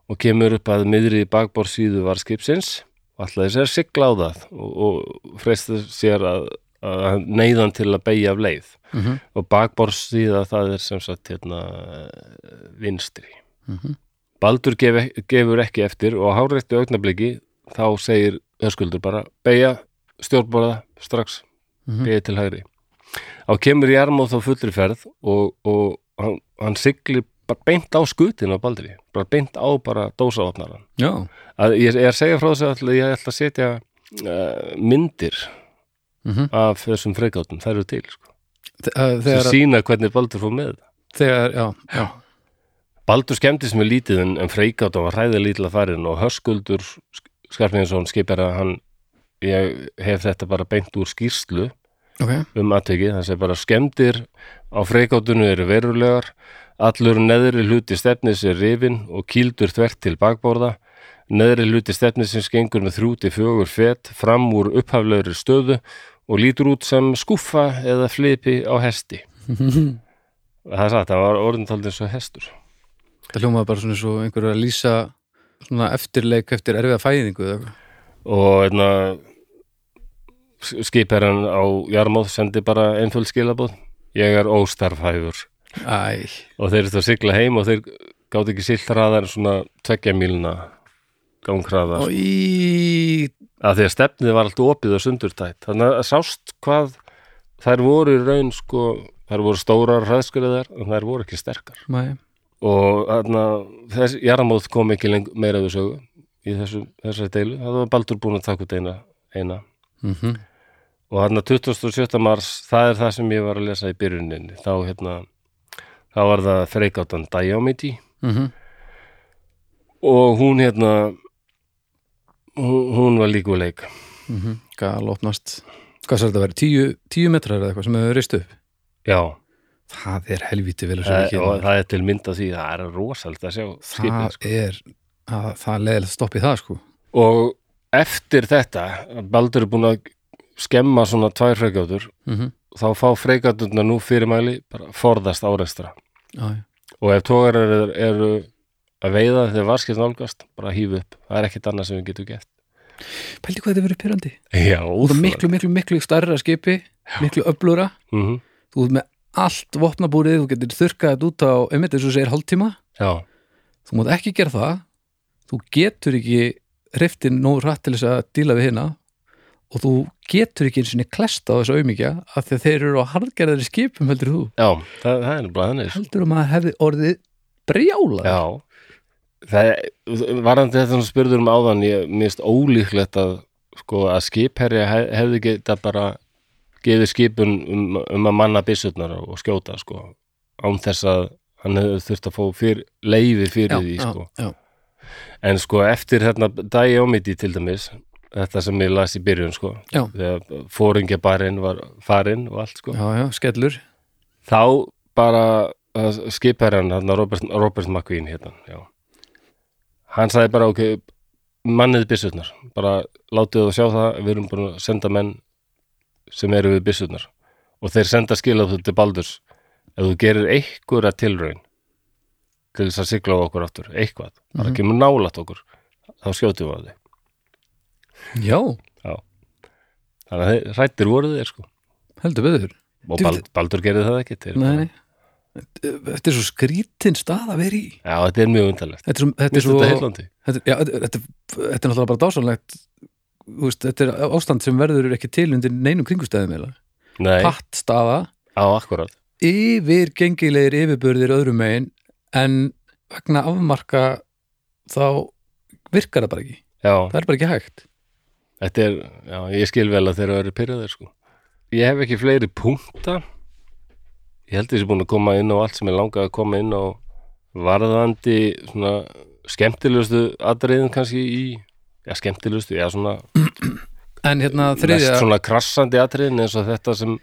og kemur upp að miðri bakbórsíðu var skipsins og ætlaði sér að sigla á það og, og freista sér að, að neyðan til að beigja af leið Mhm. og bakbórsíða það er sem sagt hérna vinstri Mhm. Baldur gef, gefur ekki eftir og á háréttu augnabliki þá segir Höskuldur bara beigja stjórnborða strax Mhm. beigja til hægri á kemur Jarmóð þá fullri ferð og, og hann, hann siglir bara beint á skutin á Baldri bara beint á bara dósaopnaran ég, er að segja frá þessu að ég ætla að setja uh, myndir mhm. af þessum freikátum, þær eru til sko. Þegar, sína hvernig Baldur fór með þegar, já, já. Baldur skemmtist með lítið en, en freikátt var hræðið lítið að farin og Höskuldur Skarpninsson skipar að hann ég hef þetta bara beint úr skýrslu Ok, um aðtekið, það sé bara skemmtir á freikáttunum eru verulegar allur neðri hluti stefnis er rifin og kýldur þvert til bakborða. Neðri hluti stefnisins gengur með þrjú til fjögur fet fram úr upphaflegri stöðu og lítur út sem skúffa eða flipi á hesti. Það er satt, það var orðintaldið svo hestur. Það hljómaði bara svona svo einhverju að lýsa svona eftirleik eftir erfiða fæðingu eða eitthvað. og einna skipherran á Jarmóð sendi bara einföld skilabóð ég er óstarfhæfur Æ, og þeir eru að sigla heim og þeir gátt ekki silt hraðar en svona tveggja og í að því að stefnið var allt opið og sundurtætt. Þannig að sást hvað þær voru í raun sko þær voru stórar hraðskriðar en þær voru ekki sterkar. Mæ, og þarna þess Jarmóð kom ekki leng, meira við sögu í þessu, þessari deilu. Það var Baldur búin að taka út eina, eina. mhm. Og þarna 27. mars það er það sem ég var að lesa í byrjuninni. Þá hérna þá var það freikáttan Diomedy mhm. Og hún hérna hún, hún var líku leik. Mhm. Gal opnast. Hvað sér þetta að vera, tíu, tíu metrar eða eitthvað sem hefur reist upp? Já, það er helviti vel að það, segja og það er til mynd af því það er rosald að sjá skipið það sko. er að, það er leðilegt stopp í það sko. Og eftir þetta Baldur er búin að skemma svona tvær freikáttur mhm. Þá fá freikátturna nú fyrirmæli bara forðast áreistra Já, já. og ef tógarar eru, eru að veiða þegar varskipt nálgast bara hýfu upp, það er ekkit annað sem við getum gert. Pældi hvað þetta verið pyrrandi já, ert miklu, miklu, miklu starra skipi miklu öflura, mm þú ert með allt vopnabúrið, þú getur þurrkað þetta út á einmitt eins og segir hálftíma. Já, þú mátt ekki gera það. Þú getur ekki hriftin nóg rætt til þess að díla við hérna og þú getur ekki eins og klesta á þessu auðmíkja af því að þeir eru á harðgerðari skipum heldur þú. Já, það, það er sko. heldur um að hefði orðið brjála Já, það varandi þetta sem spurður um áðan ég minnst ólíklegt að sko að skipherja hef, hefði geta bara gefið skipun um, um að manna byssurnar og skjóta sko án þess að hann hefði þurft að fá fyr, leifi fyrir því sko. já, en sko eftir hérna Diomedy til dæmis þetta sem ég las í byrjun sko. Já. þegar fóringjabarinn var farinn og allt sko. Já, já, skellur. Þá bara skipherran hann Robert, Robert McQueen hérna, já. Hann sagði bara ok mannið byssurnar, bara látið það sjá það, við erum búin að senda menn sem eru við byssurnar. Og þeir senda skilað til Baldurs. Ef þú gerir einhverja tilraun til þess að sigla á okkur aftur, eitthvað, bara Mhm. kemur nálat okkur þá skjótum við á þig já, þannig að þeir- hræddir voru þeir sko. Heldur beður og Bald, Baldur gerði það til nei, nei. Þetta er svo skrítin stað að vera í. Já, þetta er mjög undarlegt. Þetta er, svo- þetta er svo þetta þetta, já, þetta, þetta, er náttúrulega bara dásanlegt veist, þetta er ástand sem verður ekki til undir neinum kringustæðum eða? Nei, patt staða, á akkurat. Yfir gengilegir yfirbörðir öðrum megin en vegna afmarka þá virkar það bara ekki. Já, það er bara ekki hægt þetta er, já, ég skil vel að þeir eru pyrraðir sko. Ég hef ekki fleiri punkta. Ég held þessi búin að koma inn á allt sem ég langaði að koma inn á varðandi svona skemmtilegustu atriðin kannski í já, skemmtilegustu, já, svona en hérna mest þriðja svona krassandi atriðin eins og þetta sem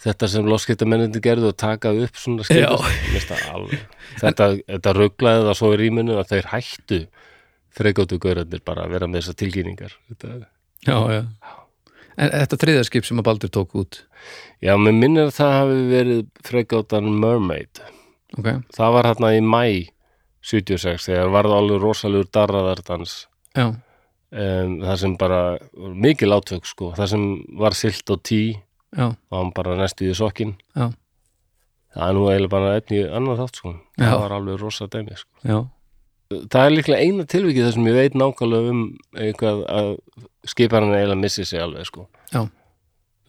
þetta sem loskiptamennindi gerðu og takaði upp svona alveg þetta, þetta rugglaði það svo í rýminu að þeir hættu þreikóttu gaurarnir bara að vera með þessar tilkynningar. Þetta, já, já. en þetta þriðja skip sem að Baldur tók út? Já, mér minnir að það hafi verið frekáttan Mermaid. Ok, það var hérna í mæ 76 þegar varð alveg rosalegur darraðardans. Já, um, það sem bara mikil átök sko, það sem var silt og tí. Já, og hann bara næstu í sokkin já, það er nú eiginlega bara efni í annað þátt sko. Já. það var alveg rosa dæmi sko. já, það er líklega eina tilvikið þar sem ég veit nákvæmlega um eitthvað að skiparinn eiginlega missi sig alveg sko Já.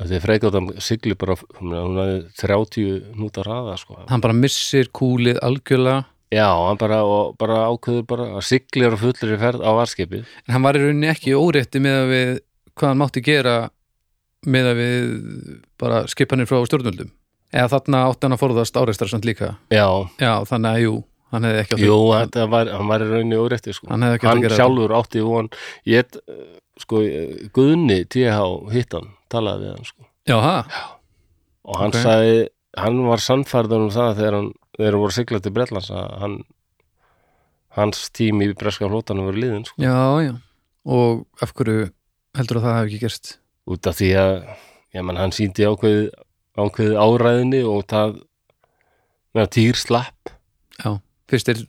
Þegar freikáttan sigli bara, hún hafði 30 núta raða sko. hann bara missir kúlið algjörlega Já, hann bara, bara ákveður bara að sigli er á fullri ferð á varskipið. en hann var í rauninni ekki órétti með að við hvað hann mátti gera með að við bara skipanir frá stjórnvöldum eða þarna átti hann að forðast áreistar samt líka Já, já, þannig að jú, hann hefði ekki átt jú, þetta var, hann var í rauninni órétti sko. Hann hann sjálfur átti von, ég, sko, Guðni TH hittan, talaði við hann sko. já, ha, Og hann Ok. sagði, hann var sannfærður um það þegar hann, þegar hann voru siglað til Bretlands að hann, hans tími í breska flótanum var liðin sko. já, já og af hverju heldur að það hefði ekki gerst út af því að já, man, hann síndi ákveð, ákveð áræðinni og það með týr slapp já, fyrst er,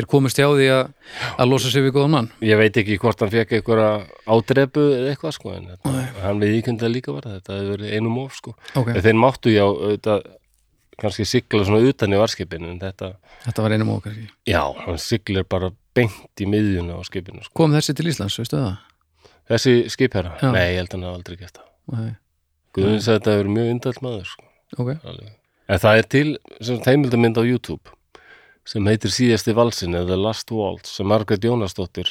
er komist hjá því að, að losa sig við góðan mann. Ég veit ekki hvort hann fekk einhverja ádrepu eða eitthvað sko en þetta, Nei. hann við íkjöndi að líka vera þetta hefur verið einum of sko. Ok, en þeir máttu já auðvitað, kannski sigla svona utan í varskipinu þetta, þetta var einum okkar já, hann siglir bara beint í miðjuna á skipinu sko. kom þessi til Íslands, veistu það? þessi skipherra, nei, ég held að hann hafa aldrei gert það. Sagði að þetta hefur mjög indall maður sko. Ok, alveg. En það er til sem heimildamynd á YouTube sem heitir síðasti valsin eða Last Waltz sem Margaret Jónasdóttir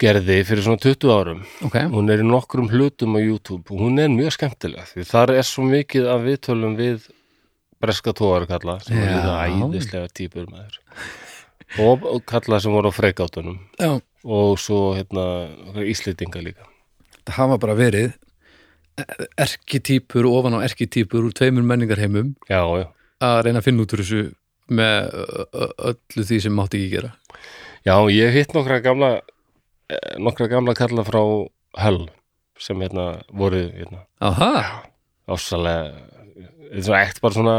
gerði fyrir svona 20 árum. ok Hún er í nokkrum hlutum á YouTube og hún er mjög skemmtileg því þar er svo mikið af viðtölum við breska tóðarkalla sem er Já. líka æðislega típur maður og, kalla sem voru á freikátunum já, og svo hérna íslendinga líka. það hafa bara verið erkitýpur ofan á erkitýpur úr tveimur menningarheimum Já, já. að reyna að finna út úr þessu með öllu því sem mátti ekki gera? Já, ég hitt nokkra gamla eh, nokkra gamla kalla frá Hell sem hérna voru hérna Aha, ásalega er ekt bara svona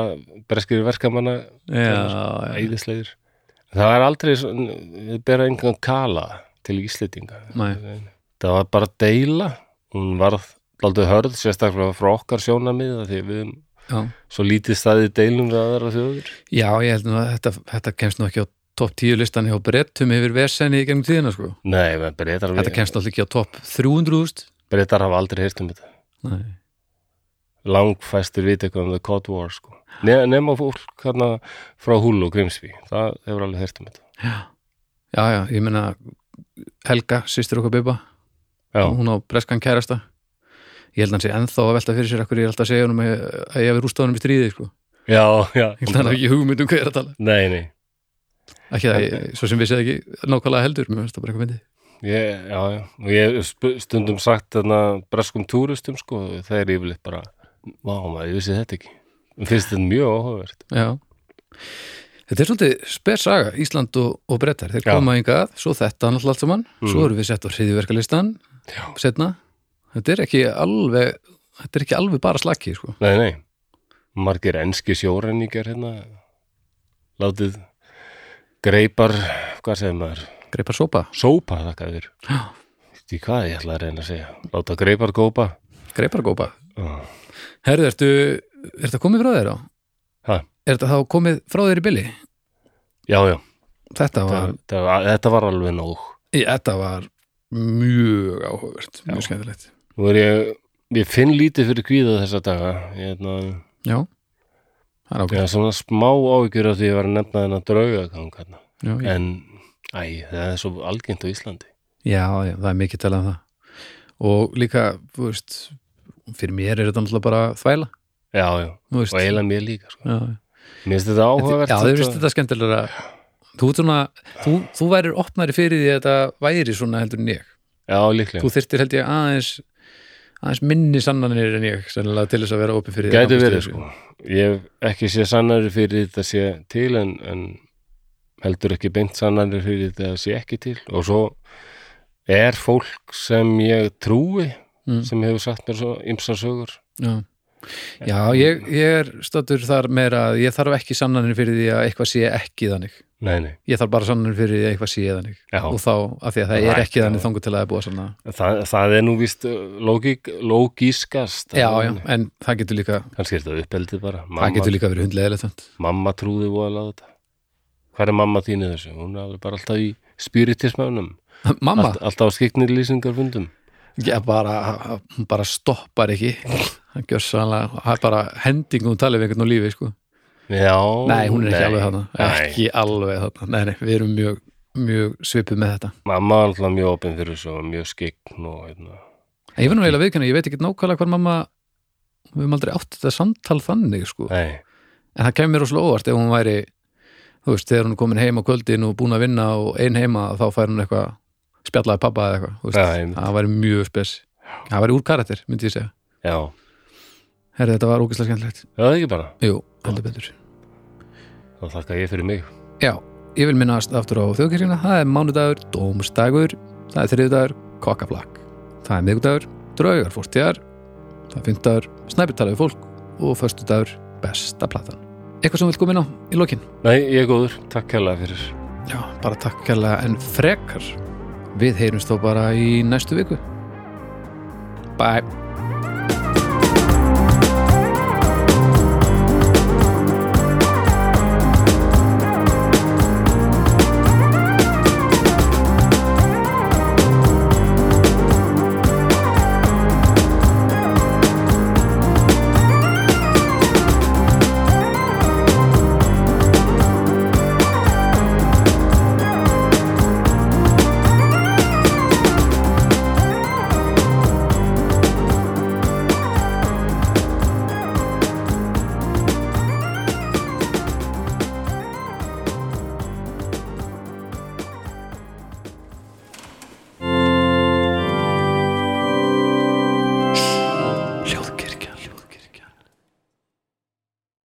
breskir verkamanna æðislegir. Það er aldrei við bera engan kala til Íslendinga. Nei. það var bara deila. Hún varð aldrei hörð sérstaklega frá okkar sjónamið því við já. svo lítið staðið deilum við aðra þjóður já, ég held nú að þetta, þetta kemst nú ekki á topp 10 listan hjá brettum yfir versenni í gegnum tíðina sko. nei, menn breytar, þetta kemst alltaf ekki á topp 300.000 breytar hafa aldrei heyrt um þetta Nei. langfæstir vita eitthvað um The Cod War sko. Ne nema fólk hérna frá Húlu og Grimsby það hefur alveg heyrt um þetta já, já, ég meina Helga, sýstir okkar Bibba já, hún á breskan kærasta ég held að hann sé ennþá að velta fyrir sér akkur ég er alltaf að segja honum að að ég hef rústað honum í stríði sko. já, já. Ég held að hann hafi ekki hugmynd um hvað ég er að tala. Nei, nei. Ekki það, ég, svo sem við séð ekki nákvæmlega heldur, mér finnst það bara eitthvað myndi Ég, já, já, og ég hef stundum sagt þarna breskum túristum sko, þeir eru yfirleitt bara vá maður, ég vissi þetta ekki. Mér finnst þetta mjög áhugavert. Já. Þetta er svolítið spes saga, Ísland og, og Brettar þeir koma hingað, svo þetta náttúrulega allt saman. Mm. svo erum við sett á hriðiverkalistan setna, þetta er ekki alveg þetta er ekki alveg bara slakki sko. Nei, nei, margir enski sjórenningar hérna látið greipar, hvað segir maður? Greipar sopa, sópa þakka þér. Því hvað ég ætla að reyna að segja? Láta greipar gópa greipar gópa uh, Herðu, ertu, er þetta komið frá þér á? Ha? Er þetta þá komið frá þér í bylli? Já, já, Þetta var, var- þetta var alveg nóg. Þetta var mjög áhugavert, mjög skemmtilegt Nú er ég, ég finn lítið fyrir kvíða þessa daga ég, hérna, Já, það er ákveð er svona smá áhyggjur af því að ég var að nefna þennan draugagang hérna. já, já. en, æ, það er svo algengt á Íslandi. Já, já, það er mikið talað um það. Og líka, þú veist fyrir mér er þetta náttúrulega bara þvæla. Já, já, þú og eiginlega mér líka sko. já, já. Mér finnst þetta áhugavert Já, þau finnst þetta skemmtilega Þú, svona, þú, þú værir opnari fyrir því að þetta væri svona heldur en ég. Já, líklega. Þú þyrftir held ég aðeins aðeins minni sannanir en ég sennilega til þess að vera opið fyrir Gæti verið komast sko. Ég hef ekki sé sannari fyrir þetta sé til en, en heldur ekki beint sannari fyrir þetta sé ekki til. Og svo er fólk sem ég trúi Mm. sem hefur sagt mér svo ymsar sögur. Já, Já, ég, ég er stöttur þar meira að ég þarf ekki sannanir fyrir því að eitthvað sé ekki þannig. Nei, nei, Ég þarf bara sannanir fyrir að eitthvað. Já. Og þá, af því að það Það er ekki þannig þangur til að það er búið að sanna. það, það er nú víst uh, lógík, lógískast Já, já, en það getur líka, kannski er þetta uppeldið bara það mamma, getur líka verið hundleðilegt. sant? mamma trúði voðalega á þetta hvað er mamma þín í þessu? hún er bara alltaf í spiritismönnum Mamma, Allt, alltaf á skiknir lýsingarfundum já, bara, hún bara stoppar ekki. Það gjör sannlega, það er bara hendingum talið við einhvern á lífi, sko. Já, Nei, hún er ekki alveg þarna. nei. Ekki alveg þarna. Nei, nei, við erum mjög, mjög svipið með þetta. mamma var alltaf mjög opinn fyrir þessu og mjög skikn og hérna Ég finn nú eiginlega viðkynna, ég veit ekki nákvæmlega hvað mamma við höfum aldrei átt þetta samtal þannig sko. nei, en það kemur mér óvart ef hún væri þú veist, þegar hún er komin heim á kvöldin og búin að vinna og ein heima þá fær hún eitthvað spjallaði pappa eða eitthvað einmitt. það væri mjög spes það væri úr karakter, myndi ég segja já, Herri, þetta var ógeðslega skemmtilegt já er ekki bara Jú, heldur betur þá þakka ég fyrir mig. Já, ég vil minnast aftur á þjóðkirkjuna. Það er mánudagur, dómstagur það er þriðudagur, kokkaflakk. Það er miðgudagur, draugar fórstíðar það er fimmtudagur, snæpitalaði fólk. Og föstudagur, besta platan. Eitthvað sem vil koma inn á í lokin? Nei, ég er góður, takk hérlega fyrir. Já, bara takk kærlega en frekar. Við heyrumst þó bara í næstu viku. Bye